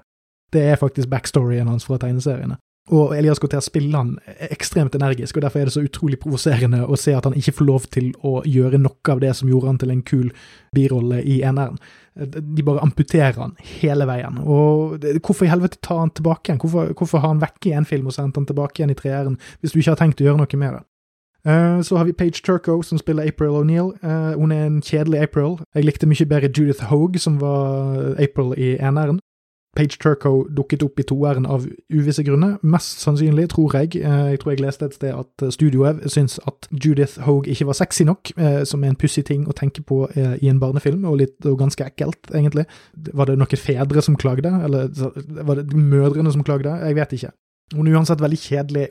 Det er faktisk backstoryen hans fra tegneseriene. Og Elias Cotter spiller han ekstremt energisk, og derfor er det så utrolig provoserende å se at han ikke får lov til å gjøre noe av det som gjorde han til en kul birolle i eneren. De bare amputerer han hele veien. Og hvorfor i helvete ta han tilbake igjen? Hvorfor, hvorfor har han vekk i en film og sendt han tilbake igjen i treeren, hvis du ikke har tenkt å gjøre noe med det? Uh, så har vi Page Turco, som spiller April O'Neill. Uh, hun er en kjedelig April. Jeg likte mye bedre Judith Hogue, som var April i eneren. Page Turco dukket opp i toeren av uvisse grunner. Mest sannsynlig, tror jeg, eh, jeg tror jeg leste et sted at eh, studioet syns at Judith Hogue ikke var sexy nok, eh, som er en pussig ting å tenke på i en barnefilm, og, litt, og ganske ekkelt, egentlig. Var det noen fedre som klagde, eller var det mødrene som klagde? Jeg vet ikke. Hun er uansett veldig kjedelig,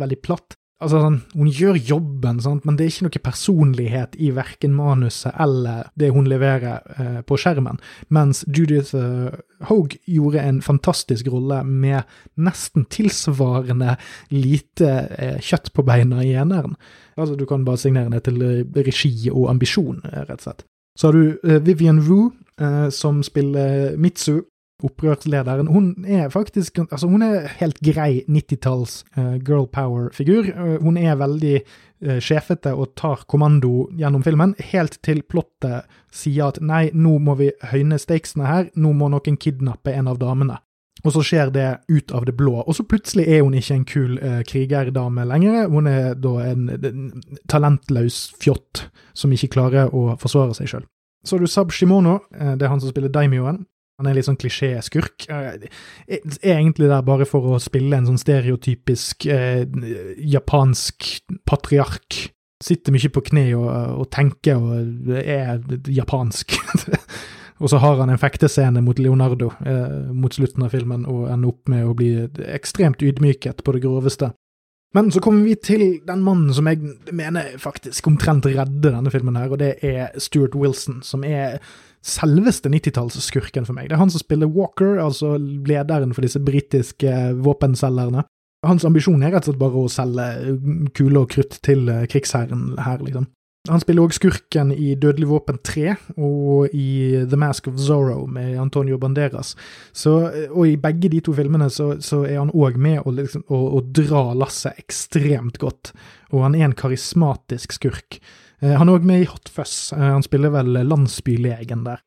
veldig platt. Altså, sånn, Hun gjør jobben, sant? men det er ikke noe personlighet i verken manuset eller det hun leverer eh, på skjermen. Mens Judith uh, Hogue gjorde en fantastisk rolle med nesten tilsvarende lite eh, kjøtt på beina i eneren. Altså, du kan bare signere ned til eh, regi og ambisjon, eh, rett og slett. Så har du eh, Vivian Wu, som spiller Mitsu, opprørslederen. Hun er faktisk altså hun er helt grei 90-talls uh, girl power-figur. Uh, hun er veldig uh, sjefete og tar kommando gjennom filmen, helt til plottet sier at nei, nå må vi høyne stakesene her, nå må noen kidnappe en av damene. Og så skjer det ut av det blå, og så plutselig er hun ikke en kul uh, krigerdame lenger. Hun er da en, en talentløs fjott som ikke klarer å forsvare seg sjøl. Så du Sab Shimono, det er han som spiller Daimyoen. Han er litt sånn klisjé-skurk. Er egentlig der bare for å spille en sånn stereotypisk eh, japansk patriark. Sitter mye på kne og, og tenker og er japansk. og så har han en fektescene mot Leonardo eh, mot slutten av filmen og ender opp med å bli ekstremt ydmyket på det groveste. Men så kommer vi til den mannen som jeg mener faktisk omtrent redder denne filmen her, og det er Stuart Wilson, som er selveste 90-tallsskurken for meg. Det er han som spiller Walker, altså lederen for disse britiske våpenselgerne. Hans ambisjon er rett og slett bare å selge kuler og krutt til eh, krigsherren her, liksom. Han spiller òg skurken i Dødelig våpen 3 og i The Mask of Zorro med Antonio Banderas. Så, og i begge de to filmene så, så er han òg med å, liksom, å, å dra lasset ekstremt godt, og han er en karismatisk skurk. Eh, han er òg med i Hot Fuzz. Eh, han spiller vel landsbylegen der.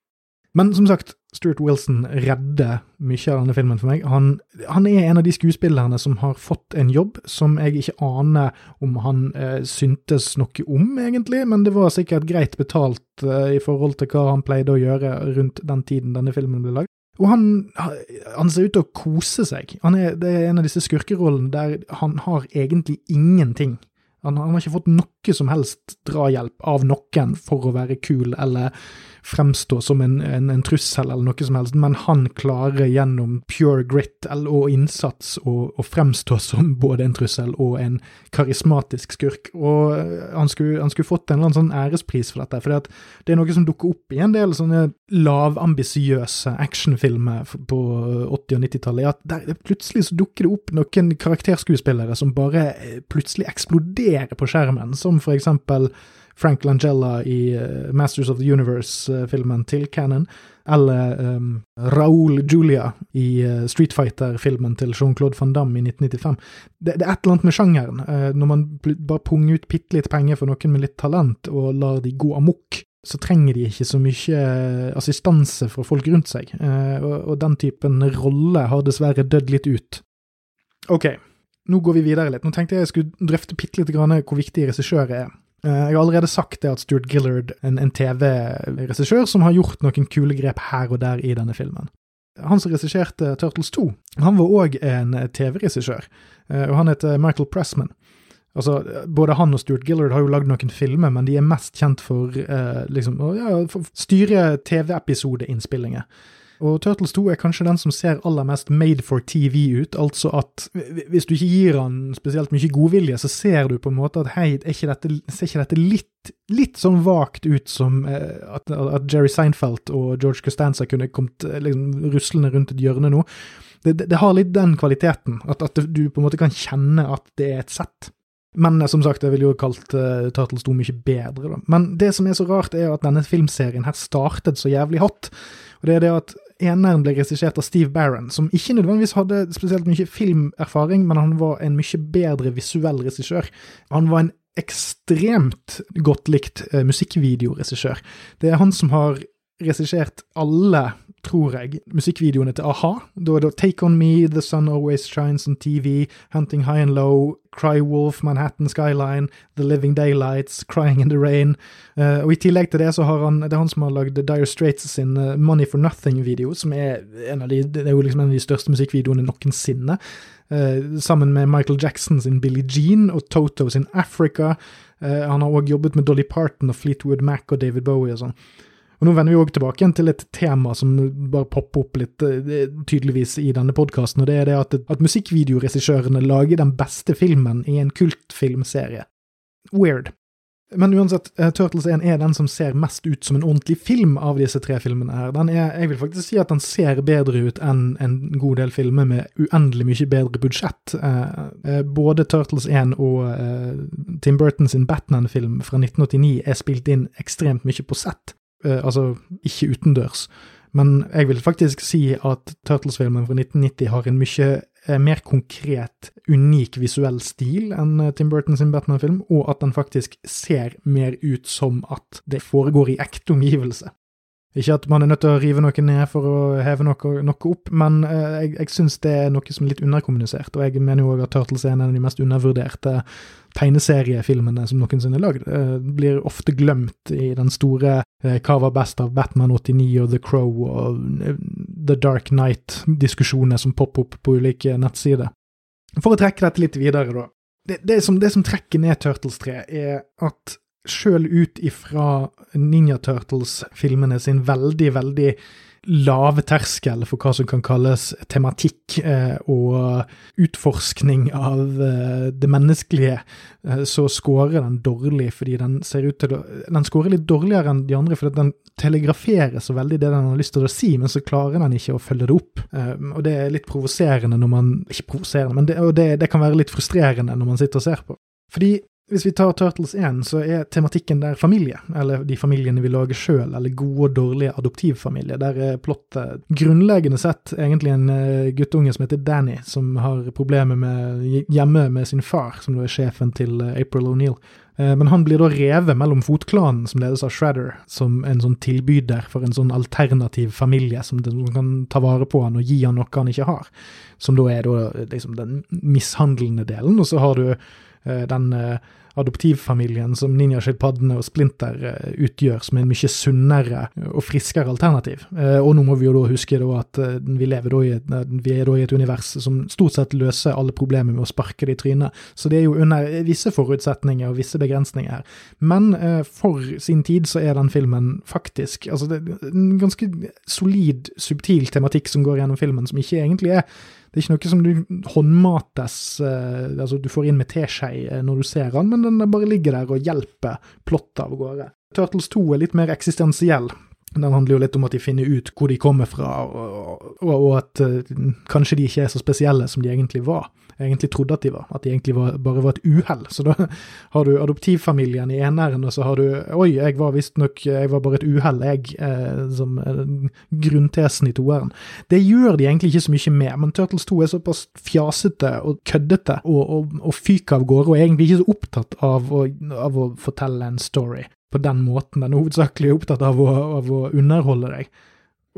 Men som sagt, Stuart Wilson redder mye av denne filmen for meg. Han, han, er en av de skuespillerne som har fått en jobb som jeg ikke aner om han eh, syntes noe om, egentlig, men det var sikkert greit betalt eh, i forhold til hva han pleide å gjøre rundt den tiden denne filmen ble lagd. Og han, han, ser ut til å kose seg. Er, det er en av disse skurkerollene der han har egentlig ingenting han, han, har ikke fått noe som helst drahjelp av noen for å være kul eller fremstå som en, en, en, trussel eller noe som helst, men han klarer gjennom pure grit og innsats å, fremstå som både en trussel og en karismatisk skurk. Og han skulle, han skulle fått en eller annen sånn ærespris for dette, for det er noe som dukker opp i en del sånne lavambisiøse actionfilmer på 80- og 90-tallet. at der, Plutselig så dukker det opp noen karakterskuespillere som bare plutselig eksploderer på skjermen, som for eksempel Frank Langella i uh, Masters of the Universe-filmen til Cannon, eller um, Raoul Julia i uh, Street Fighter-filmen til Jean-Claude van Damme i 1995. Det, det, er et eller annet med sjangeren. Uh, når man bare punger ut bitte litt penger for noen med litt talent, og lar de gå amok, så trenger de ikke så mye assistanse fra folk rundt seg. Og, og den typen rolle har dessverre dødd litt ut. Ok, nå går vi videre litt. Nå tenkte jeg jeg skulle drøfte bitte litt hvor viktig regissør er. Jeg har allerede sagt det at Stuart Gillard, en, en TV-regissør som har gjort noen kule grep her og der i denne filmen. Han som regisserte Turtles 2, han var òg en TV-regissør, og han heter Michael Pressman. Altså, Både han og Stuart Gillard har jo lagd noen filmer, men de er mest kjent for, eh, liksom, å ja, styre TV-episodeinnspillinger. Og Turtles 2 er kanskje den som ser aller mest made for TV ut, altså at hvis du ikke gir han spesielt mye godvilje, så ser du på en måte at hei, ikke dette, ser ikke dette litt, litt sånn vagt ut som eh, at, at, Jerry Seinfeld og George Costanza kunne kommet liksom, ruslende rundt et hjørne nå? Det, det, det har litt den kvaliteten, at, at, du på en måte kan kjenne at det er et sett. Men som sagt, jeg ville jo kalt uh, Turtles 2 mye bedre, da. Men det som er så rart, er at denne filmserien her startet så jævlig hot. Og det er det at eneren ble regissert av Steve Barron, som ikke nødvendigvis hadde spesielt mye filmerfaring, men han var en mye bedre visuell regissør. Han var en ekstremt godt likt uh, musikkvideoregissør. Det er han som har regissert alle, tror jeg, musikkvideoene til a-ha. Da er det Take On Me, The Sun Always Shines on TV, Hunting High and Low, Cry Wolf, Manhattan Skyline, The Living Daylights, Crying in the Rain. Uh, og I tillegg til det så har han det er han som har lagd Dire Straits sin uh, Money for Nothing-video, som er en av de, det er jo liksom en av de største musikkvideoene noensinne. Uh, sammen med Michael Jackson sin Billie Jean og Toto sin Africa. han har òg jobbet med Dolly Parton og Fleetwood Mac og David Bowie og sånn. Og Nå vender vi òg tilbake igjen til et tema som bare popper opp litt uh, tydeligvis i denne podkasten, og det er det at, at musikkvideoregissørene lager den beste filmen i en kultfilmserie. Weird. Men uansett, uh, Turtles 1 er den som ser mest ut som en ordentlig film av disse tre filmene. her. Den er, Jeg vil faktisk si at den ser bedre ut enn en god del filmer med uendelig mye bedre budsjett. Uh, både Turtles 1 og Tim Burton sin Batman-film fra 1989 er spilt inn ekstremt mye på sett. Uh, altså ikke utendørs. Men jeg vil faktisk si at Turtles-filmen fra 1990 har en mye uh, mer konkret, unik visuell stil enn uh, Tim Burton sin Batman-film, og at den faktisk ser mer ut som at det foregår i ekte omgivelse. Ikke at man er nødt til å rive noe ned for å heve noe, noe opp, men uh, jeg, jeg syns det er noe som er litt underkommunisert. Og jeg mener jo òg at Turtles er en av de mest undervurderte tegneseriefilmene som noensinne er lagd. Uh, blir ofte glemt i den store uh, hva var best av Batman 89 og The Crow og The Dark Night-diskusjoner som popper opp på ulike nettsider. For å trekke dette litt videre, da. Det, det, som, det som trekker ned Turtles 3, er at sjøl ut ifra Ninja Turtles-filmene sin veldig, veldig lave terskel for hva som kan kalles tematikk eh, og utforskning av eh, det menneskelige, eh, så scorer den dårlig fordi den ser ut til å Den scorer litt dårligere enn de andre fordi den telegraferer så veldig det den har lyst til å si, men så klarer den ikke å følge det opp. Og det er litt provoserende når man Ikke provoserende, men det, det, det kan være litt frustrerende når man sitter og ser på. Fordi hvis vi tar Turtles 1, så er tematikken der familie, eller de familiene vi lager sjøl, eller gode og dårlige adoptivfamilier. Der er plottet grunnleggende sett egentlig en uh, guttunge som heter Danny, som har problemer med hjemme med sin far, som da er sjefen til uh, April O'Neill. Uh, men han blir da revet mellom fotklanen, som ledes av Shredder, som en sånn tilbyder for en sånn alternativ familie som kan ta vare på han og gi han noe han ikke har. Som da er da liksom den mishandlende delen, og så har du den adoptivfamilien som ninjaskilpaddene og Splinter uh, utgjør, som en mye sunnere og friskere alternativ. Og nå må vi jo da huske da at vi lever da i vi er da i et univers som stort sett løser alle problemer med å sparke det i trynet. Så det er jo under visse forutsetninger og visse begrensninger her. Men for sin tid så er den filmen faktisk altså det er en ganske solid, subtil tematikk som går gjennom filmen, som ikke egentlig er det er ikke noe som du håndmates eh, altså Du får inn med teskje eh, når du ser den, men den bare ligger der og hjelper plottet av gårde. Turtles 2 er litt mer eksistensiell. Den handler jo litt om at de finner ut hvor de kommer fra, og, og, og at uh, kanskje de ikke er så spesielle som de egentlig var. egentlig trodde at de var. At de egentlig var, bare var et uhell. Så da har du adoptivfamilien i eneren, og så har du Oi, jeg var visstnok Jeg var bare et uhell, jeg, eh, som eh, grunntesen i toeren. Det gjør de egentlig ikke så mye med, men Turtles 2 er såpass fjasete og køddete og, og, og fyker av gårde, og egentlig ikke så opptatt av å, av å fortelle en story på den måten. Den er hovedsakelig opptatt av å, av å underholde deg,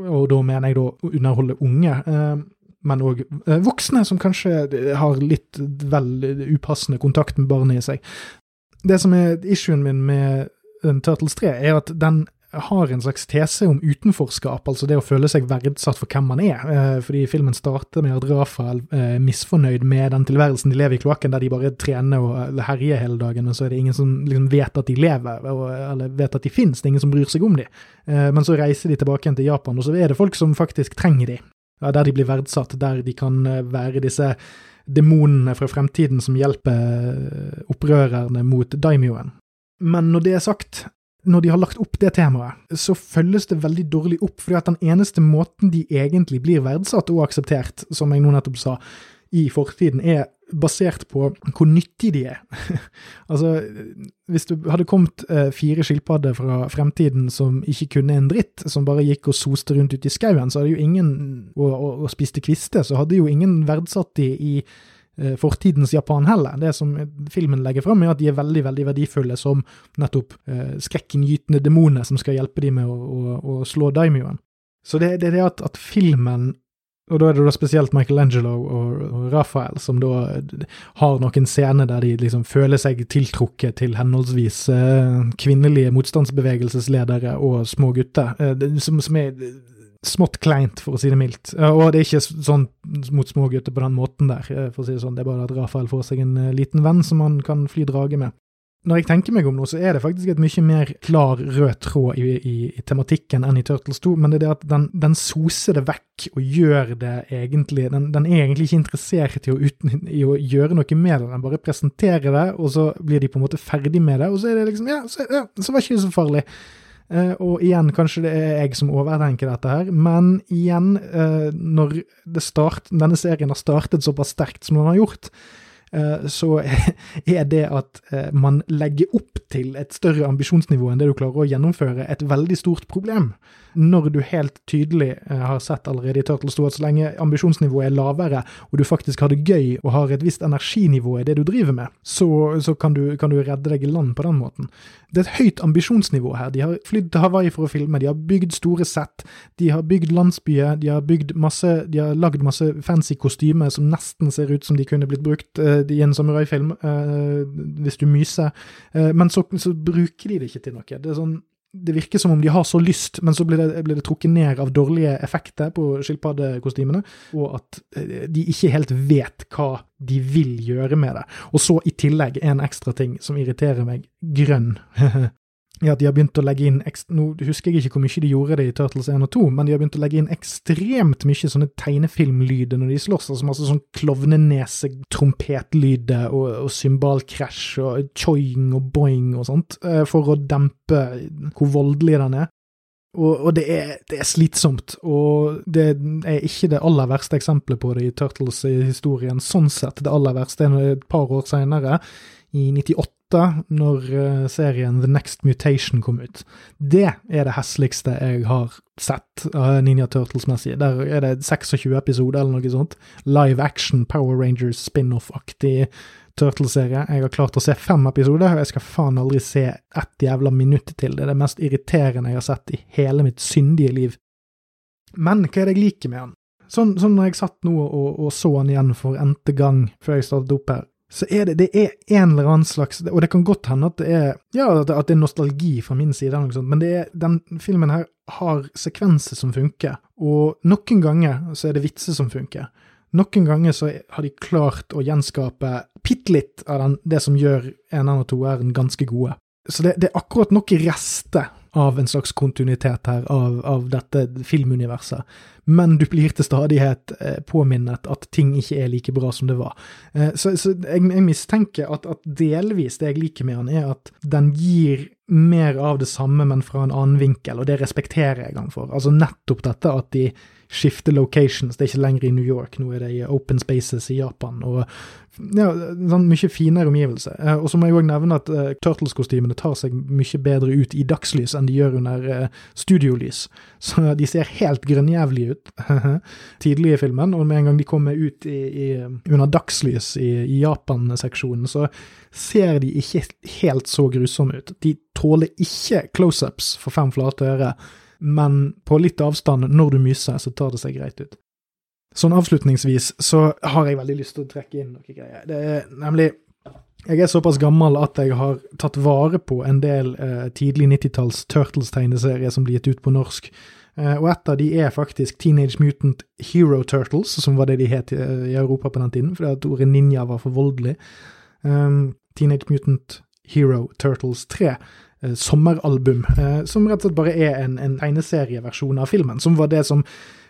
og da mener jeg da underholde unge. Eh, men òg eh, voksne som kanskje har litt vel upassende kontakt med barnet i seg. Det som er issuen min med Turtles 3, er at den har en slags tese om utenforskap, altså det å føle seg verdsatt for hvem man er. Eh, fordi filmen starter med at Rafael er misfornøyd med den tilværelsen de lever i kloakken, der de bare trener og herjer hele dagen, men så er det ingen som liksom vet at de lever, eller vet at de finnes. Det er ingen som bryr seg om dem. Men så reiser de tilbake igjen til Japan, og så er det folk som faktisk trenger dem der de blir verdsatt, der de kan eh, være disse demonene fra fremtiden som hjelper eh, opprørerne mot daimyoen. Men når det er sagt, når de har lagt opp det temaet, så følges det veldig dårlig opp, fordi at den eneste måten de egentlig blir verdsatt og akseptert, som jeg nå nettopp sa, i fortiden, er basert på hvor nyttig de er. altså, hvis du hadde kommet eh, fire skilpadder fra fremtiden som ikke kunne en dritt, som bare gikk og soste rundt ute i skauen, så hadde jo ingen, og, og, og spiste kviste, så hadde jo ingen verdsatt de i fortidens Japan heller. Det som filmen legger fram, er at de er veldig veldig verdifulle som nettopp eh, skrekkinngytende demoner som skal hjelpe dem med å, å, å slå daimyoen. Så det, er det at, at filmen og da er det da spesielt Michelangelo og, og Raphael som da har noen scener der de liksom føler seg tiltrukket til henholdsvis eh, kvinnelige motstandsbevegelsesledere og små gutter, eh, som, som, er smått kleint, for å si det mildt. Og det er ikke sånn mot små gutter på den måten der, eh, for å si det sånn. Det er bare at Rafael får seg en eh, liten venn som han kan fly drage med når jeg tenker meg om nå, så er det faktisk et mye mer klar rød tråd i, i, i tematikken enn i Turtles 2, men det er det at den, den soser det vekk og gjør det egentlig den, den er egentlig ikke interessert i å, uten, i å, gjøre noe med det, den bare presenterer det, og så blir de på en måte ferdig med det, og så er det liksom Ja, så, ja, så var ikke det så farlig. Uh, og igjen, kanskje det er jeg som overtenker dette her, men igjen, uh, når start, denne serien har startet såpass sterkt som den har gjort, Eh, så er det at eh, man legger opp til et større ambisjonsnivå enn det du klarer å gjennomføre, et veldig stort problem når du helt tydelig eh, har sett allerede i Turtles 2 at så lenge ambisjonsnivået er lavere, og du faktisk har det gøy og har et visst energinivå i det du driver med, så, så kan, du, kan, du, redde deg i land på den måten. Det er et høyt ambisjonsnivå her. De har flydd til Hawaii for å filme, de har bygd store sett, de har bygd landsbyer, de har bygd masse, de har lagd masse fancy kostymer som nesten ser ut som de kunne blitt brukt uh, i en samuraifilm, uh, hvis du myser, uh, men så, så bruker de det ikke til noe. Det er sånn det virker som om de har så lyst, men så blir det, blir det trukket ned av dårlige effekter på skilpaddekostymene, og at eh, de ikke helt vet hva de vil gjøre med det. Og så i tillegg en ekstra ting som irriterer meg grønn. ja, de har begynt å legge inn Nå husker jeg ikke hvor mye de gjorde det i Turtles 1 og 2, men de har begynt å legge inn ekstremt mye sånne tegnefilmlyder når de slåss. altså Masse sånn klovnenese-trompetlyder og, og symbalkrasj og choing og boing og sånt, eh, for å dempe hvor voldelig den er. Og, og det, er, det, er, slitsomt, og det er ikke det aller verste eksempelet på det i Turtles-historien. Sånn sett, det aller verste er et par år seinere, i 98 når eh, serien The Next Mutation kom ut. Det er det hesligste jeg har sett av Ninja Turtles-messig. Der er det 26 episoder eller noe sånt. Live action Power Rangers spin-off-aktig Turtles-serie. Jeg har klart å se fem episoder, og jeg skal faen aldri se ett jævla minutt til. Det er det mest irriterende jeg har sett i hele mitt syndige liv. Men hva er det jeg liker med han? Sånn, sånn når jeg satt nå og, og så han igjen for n-te gang før jeg startet opp her, så er det, det er en eller annen slags Og det kan godt hende at det er ja, at det er nostalgi fra min side, men det er, den filmen her har sekvenser som funker, og noen ganger så er det vitser som funker. Noen ganger så har de klart å gjenskape bitte litt av den, det som gjør eneren og toeren ganske gode. Så det, det, er akkurat nok rester av en slags kontinuitet her, av, av dette filmuniverset men du blir til stadighet eh, påminnet at ting ikke er like bra som det var. Eh, så, så jeg, jeg, mistenker at, at, delvis det jeg liker med han, er at den gir mer av det samme, men fra en annen vinkel, og det respekterer jeg han for. Altså nettopp dette at de skifter locations. Det er ikke lenger i New York, nå er det i open spaces i Japan. og ja, sånn Mye finere omgivelser. Eh, og så må jeg òg nevne at uh, Turtles-kostymene tar seg mye bedre ut i dagslys enn de gjør under uh, studiolys. Så de ser helt grønnjævlige ut tidlig i filmen, og med en gang de kommer ut i, i, under dagslys i, i Japan-seksjonen, så ser de ikke helt så grusomme ut. De tåler ikke close-ups for fem flate øre men på litt avstand, når du myser, så tar det seg greit ut. Sånn avslutningsvis så har jeg veldig lyst til å trekke inn noen greier. Det er nemlig Jeg er såpass gammel at jeg har tatt vare på en del eh, tidlig 90-talls Turtles-tegneserier som blir gitt ut på norsk. Eh, og et av de er faktisk Teenage Mutant Hero Turtles, som var det de het i, i Europa på den tiden, fordi at ordet ninja var for voldelig. Um, Teenage Mutant Hero Turtles 3 Eh, sommeralbum, eh, som rett og slett bare er en, en tegneserieversjon av filmen. Som var det som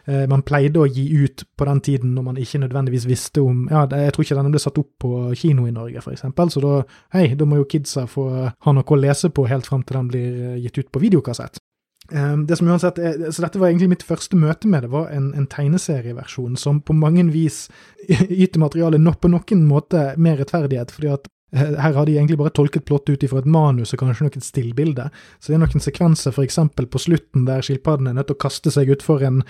eh, man pleide å gi ut på den tiden når man ikke nødvendigvis visste om ja, Jeg tror ikke denne ble satt opp på kino i Norge, f.eks., så da, hei, da må jo kidsa få ha noe å lese på helt fram til den blir gitt ut på videokassett. Det som uansett er, så Dette var egentlig mitt første møte med det, var en, en tegneserieversjon som på mange vis yter materialet på noen måte mer rettferdighet, fordi at her har de egentlig bare tolket plottet ut ifra et manus og kanskje noen stillbilder. Så det er noen sekvenser f.eks. på slutten der skilpadden er nødt til å kaste seg utfor en,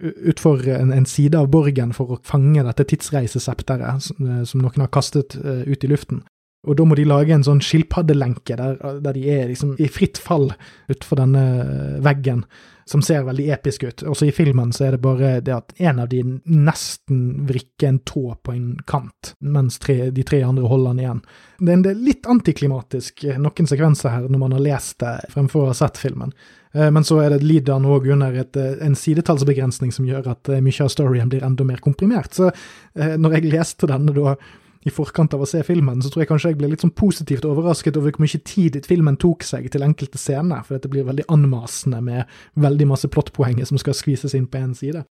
ut en, en side av borgen for å fange dette tidsreisesepteret som noen har kastet uh, ut i luften. Og da må de lage en sånn skilpaddelenke der, der de er liksom i fritt fall utfor denne veggen som ser veldig episk ut. Også i filmen så er det bare det at en av de nesten vrikker en tå på en kant, mens tre, de tre andre holder den igjen. Det er en litt antiklimatisk noen sekvenser her når man har lest det fremfor å ha sett filmen. Eh, men så er det lider han òg under et, eh, en sidetallsbegrensning som gjør at eh, mye av storyen blir enda mer komprimert. Så når jeg leste denne da i forkant av å se filmen, så tror jeg kanskje jeg ble litt sånn positivt overrasket over hvor mye tid filmen tok seg til enkelte scener, for dette blir veldig anmasende med veldig masse plottpoenger som skal skvises inn på én side.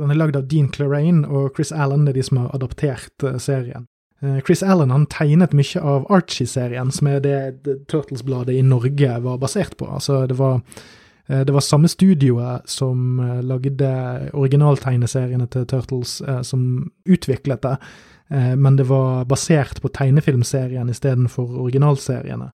Den er lagd av Dean Claraine og Chris Allen, er de som har adoptert uh, serien. Uh, Chris Allen han tegnet mye av Archie-serien, som er det, det Turtles-bladet i Norge var basert på. Altså, det var uh, det var samme studioet som lagde originaltegneseriene til Turtles, som utviklet det. Eh, men det var basert på tegnefilmserien istedenfor originalseriene.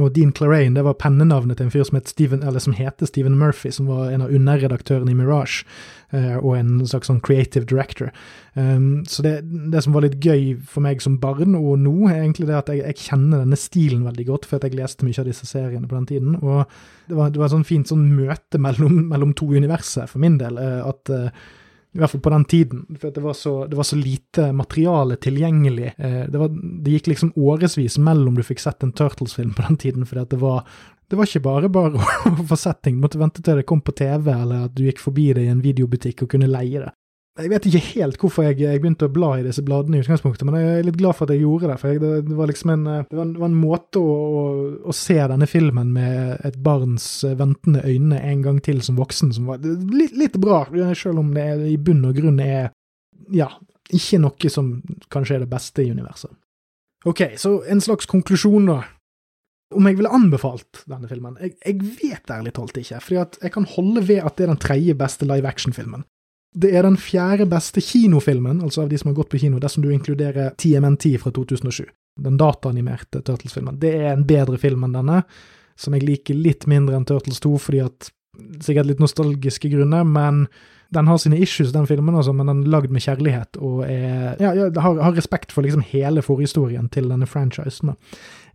Og Dean Clarain det var pennenavnet til en fyr som, het Steven, eller som heter Stephen Murphy, som var en av underredaktørene i Mirage, uh, og en slags sånn creative director. Um, så det, det, som var litt gøy for meg som barn, og nå, er egentlig det at jeg, jeg kjenner denne stilen veldig godt, for jeg leste mye av disse seriene på den tiden. Og det var, det var et sånn fint sånn møte mellom, mellom to universer, for min del. Uh, at i hvert fall på den tiden, for det var, så, det var så lite materiale tilgjengelig. Eh, det, var, det, gikk liksom årevis mellom du fikk sett en Turtles-film på den tiden, fordi det var det var ikke bare bare å få sett ting, du måtte vente til det kom på TV, eller at du gikk forbi det i en videobutikk og kunne leie det. Jeg vet ikke helt hvorfor jeg, jeg, begynte å bla i disse bladene i utgangspunktet, men jeg er litt glad for at jeg gjorde det. For jeg, det, det, var liksom en, det, var en, var en måte å, å, å, se denne filmen med et barns ventende øyne en gang til som voksen, som var litt, litt bra, selv om det i bunn og grunn er ja, ikke noe som kanskje er det beste i universet. Ok, så en slags konklusjon, da. Om jeg ville anbefalt denne filmen? Jeg, jeg vet ærlig talt ikke, for jeg kan holde ved at det er den tredje beste live action-filmen. Det er den fjerde beste kinofilmen, altså av de som har gått på kino, dersom du inkluderer TMNT fra 2007. Den dataanimerte Turtles-filmen. Det er en bedre film enn denne, som jeg liker litt mindre enn Turtles 2, fordi at Sikkert litt nostalgiske grunner, men den har sine issues, den filmen, altså, men den er lagd med kjærlighet og er, ja, ja, har, har, respekt for liksom hele forhistorien til denne franchisen.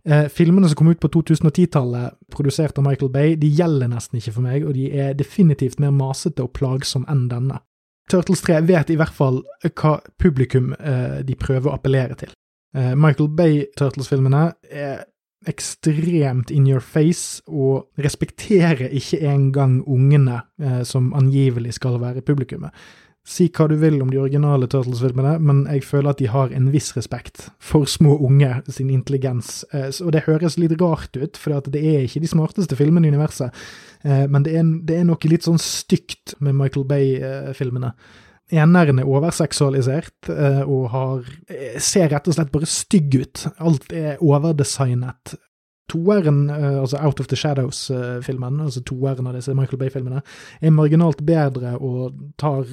Eh, filmene som kom ut på 2010-tallet, produsert av Michael Bay, de gjelder nesten ikke for meg, og de er definitivt mer masete og plagsomme enn denne. Turtles 3 vet i hvert fall hva publikum eh, de prøver å appellere til. Eh, Michael Bay Turtles-filmene er ekstremt in your face og respekterer ikke engang ungene eh, som angivelig skal være publikummet. Si hva du vil om de originale Turtles-filmene, men jeg føler at de har en viss respekt for små unge sin intelligens. Eh, og det høres litt rart ut, for det er ikke de smarteste filmene i universet. Eh, men det er, det er noe litt sånn stygt med Michael Bay-filmene. Eneren er overseksualisert eh, og har, ser rett og slett bare stygg ut. Alt er overdesignet Toeren, uh, altså Out of the Shadows-filmen, uh, altså toeren av disse Michael Bay-filmene, er marginalt bedre og tar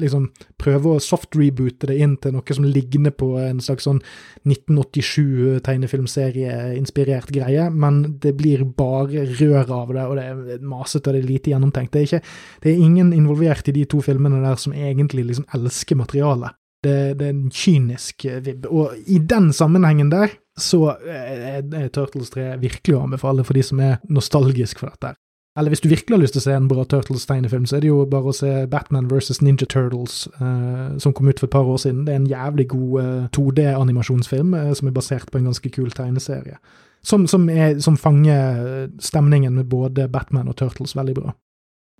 liksom prøver å soft-reboote det inn til noe som ligner på en slags sånn 1987-tegnefilmserie-inspirert greie, men det blir bare rør av det, og det er masete og det er lite gjennomtenkt. Det er, ikke, det er ingen involvert i de to filmene der som egentlig liksom elsker materialet. Det, det, er en kynisk vibb. Og i den sammenhengen der, så er, er Turtles 3 virkelig å anbefale for de som er nostalgisk for dette. Eller hvis du virkelig har lyst til å se en bra Turtles-tegnefilm, så er det jo bare å se Batman vs. Ninja Turtles, eh, som kom ut for et par år siden. Det er en jævlig god eh, 2D-animasjonsfilm eh, som er basert på en ganske kul tegneserie. Som, som, er, som fanger stemningen med både Batman og Turtles veldig bra.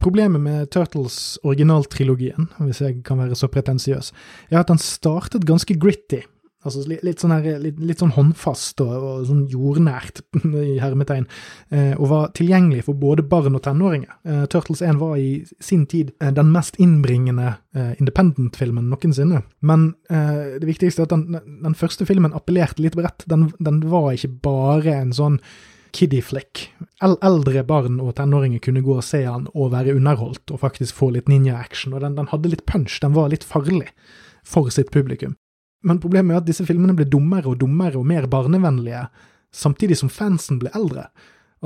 Problemet med Turtles originaltrilogien, hvis jeg kan være så pretensiøs, er at den startet ganske gritty. Altså litt, sånn, her, litt, litt sånn håndfast og, og, sånn jordnært, i hermetegn, eh, og var tilgjengelig for både barn og tenåringer. Eh, Turtles 1 var i sin tid eh, den mest innbringende eh, independent-filmen noensinne. Men eh, det viktigste er at den, den, første filmen appellerte litt bredt. Den, den var ikke bare en sånn kiddie flick. Eldre barn og tenåringer kunne gå og se han og være underholdt og faktisk få litt ninja-action. Og den, den, hadde litt punch, den var litt farlig for sitt publikum. Men problemet er at disse filmene ble dummere og dummere og mer barnevennlige, samtidig som fansen ble eldre.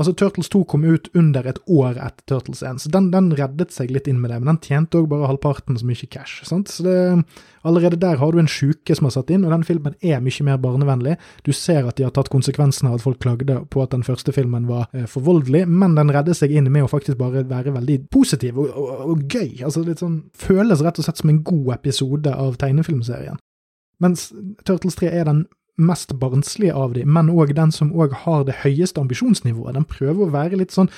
Altså, Turtles 2 kom ut under et år etter Turtles 1, så den, den reddet seg litt inn med det, men den tjente òg bare halvparten så mye cash. sant? Så det, Allerede der har du en sjuke som har satt inn, og den filmen er mye mer barnevennlig. Du ser at de har tatt konsekvensen av at folk klagde på at den første filmen var eh, for voldelig, men den redder seg inn med å faktisk bare være veldig positiv og, og, og gøy. Altså litt sånn Føles rett og slett som en god episode av tegnefilmserien. Mens Turtles 3 er den mest barnslige av dem, men òg den som òg har det høyeste ambisjonsnivået. Den prøver å være litt sånn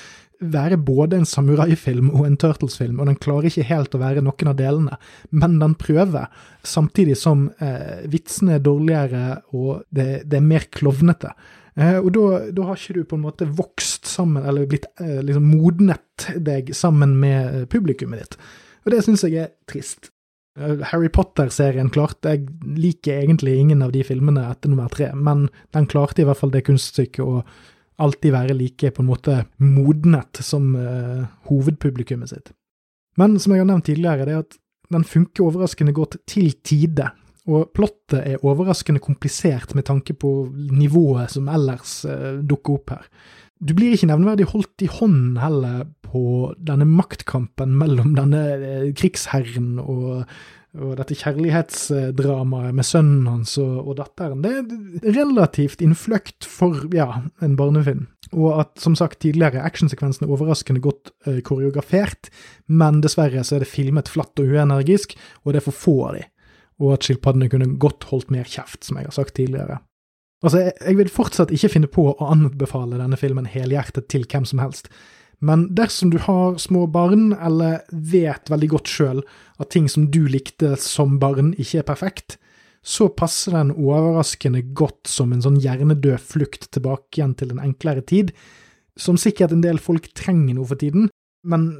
være både en samuraifilm og en Turtles-film, og den klarer ikke helt å være noen av delene, men den prøver, samtidig som eh, vitsene er dårligere og det, det er mer klovnete. Eh, og da, har ikke du på en måte vokst sammen, eller blitt eh, liksom modnet deg sammen med eh, publikummet ditt. Og det syns jeg er trist. Eh, Harry Potter-serien klarte Jeg liker egentlig ingen av de filmene etter nummer tre, men den klarte i hvert fall det kunststykket å alltid være like på en måte modnet som uh, hovedpublikummet sitt. Men som jeg har nevnt tidligere, det er at den funker overraskende godt til tide, og plottet er overraskende komplisert med tanke på nivået som ellers uh, dukker opp her. Du blir ikke nevneverdig holdt i hånden heller på denne maktkampen mellom denne eh, krigsherren og, og dette kjærlighetsdramaet med sønnen hans og, og datteren. Det er relativt innfløkt for ja, en barnefilm. Og at, som sagt tidligere, actionsekvensen er overraskende godt eh, koreografert, men dessverre så er det filmet flatt og uenergisk, og det er for få av de. Og at skilpaddene kunne godt holdt mer kjeft, som jeg har sagt tidligere. Altså, jeg, jeg vil fortsatt ikke finne på å anbefale denne filmen helhjertet til hvem som helst. Men dersom du har små barn, eller vet veldig godt sjøl at ting som du likte som barn, ikke er perfekt, så passer den overraskende godt som en sånn hjernedød flukt tilbake igjen til en enklere tid, som sikkert en del folk trenger nå for tiden, men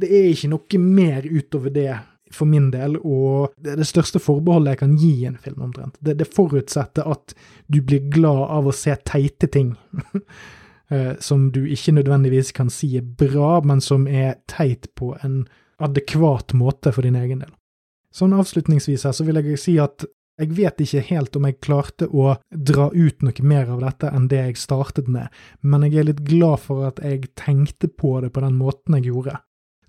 det er ikke noe mer utover det for min del, og det er det største forbeholdet jeg kan gi en film, omtrent. Det, det forutsetter at du blir glad av å se teite ting. Eh, som du ikke nødvendigvis kan si er bra, men som er teit på en adekvat måte for din egen del. Sånn avslutningsvis her så vil jeg si at jeg vet ikke helt om jeg klarte å dra ut noe mer av dette enn det jeg startet med, men jeg er litt glad for at jeg tenkte på det på den måten jeg gjorde.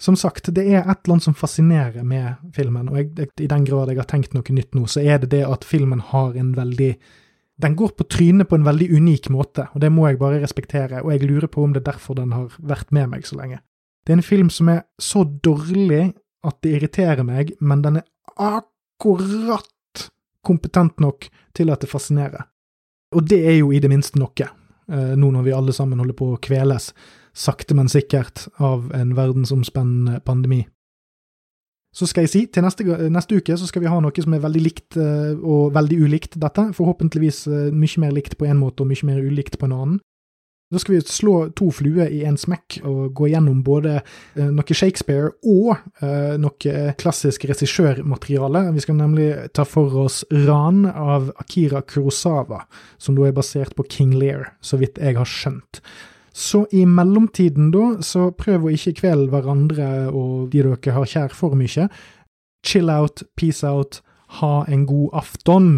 Som sagt, det er et eller annet som fascinerer med filmen, og jeg, i den grad jeg har tenkt noe nytt nå, så er det det at filmen har en veldig den går på trynet på en veldig unik måte, og det må jeg bare respektere, og jeg lurer på om det er derfor den har vært med meg så lenge. Det er en film som er så dårlig at det irriterer meg, men den er akkurat kompetent nok til at det fascinerer. Og det er jo i det minste noe, eh, nå når vi alle sammen holder på å kveles, sakte, men sikkert, av en verdensomspennende pandemi. Så skal jeg si, til neste, neste, uke så skal vi ha noe som er veldig likt uh, og veldig ulikt dette. Forhåpentligvis uh, mye mer likt på en måte og mye mer ulikt på en annen. Da skal vi slå to fluer i én smekk og gå gjennom både eh, noe Shakespeare og eh, noe klassisk regissørmateriale. Vi skal nemlig ta for oss Ran av Akira Kurosawa, som da er basert på King Lear, så vidt jeg har skjønt. Så i mellomtiden, da, så prøv å ikke kvele hverandre og de dere har kjær for mye. Chill out, peace out, ha en god afton.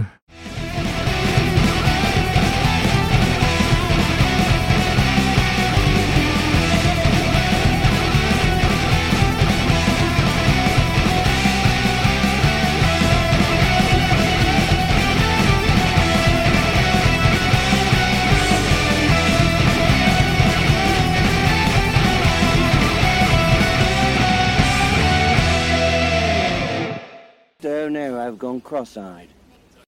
I've gone cross-eyed.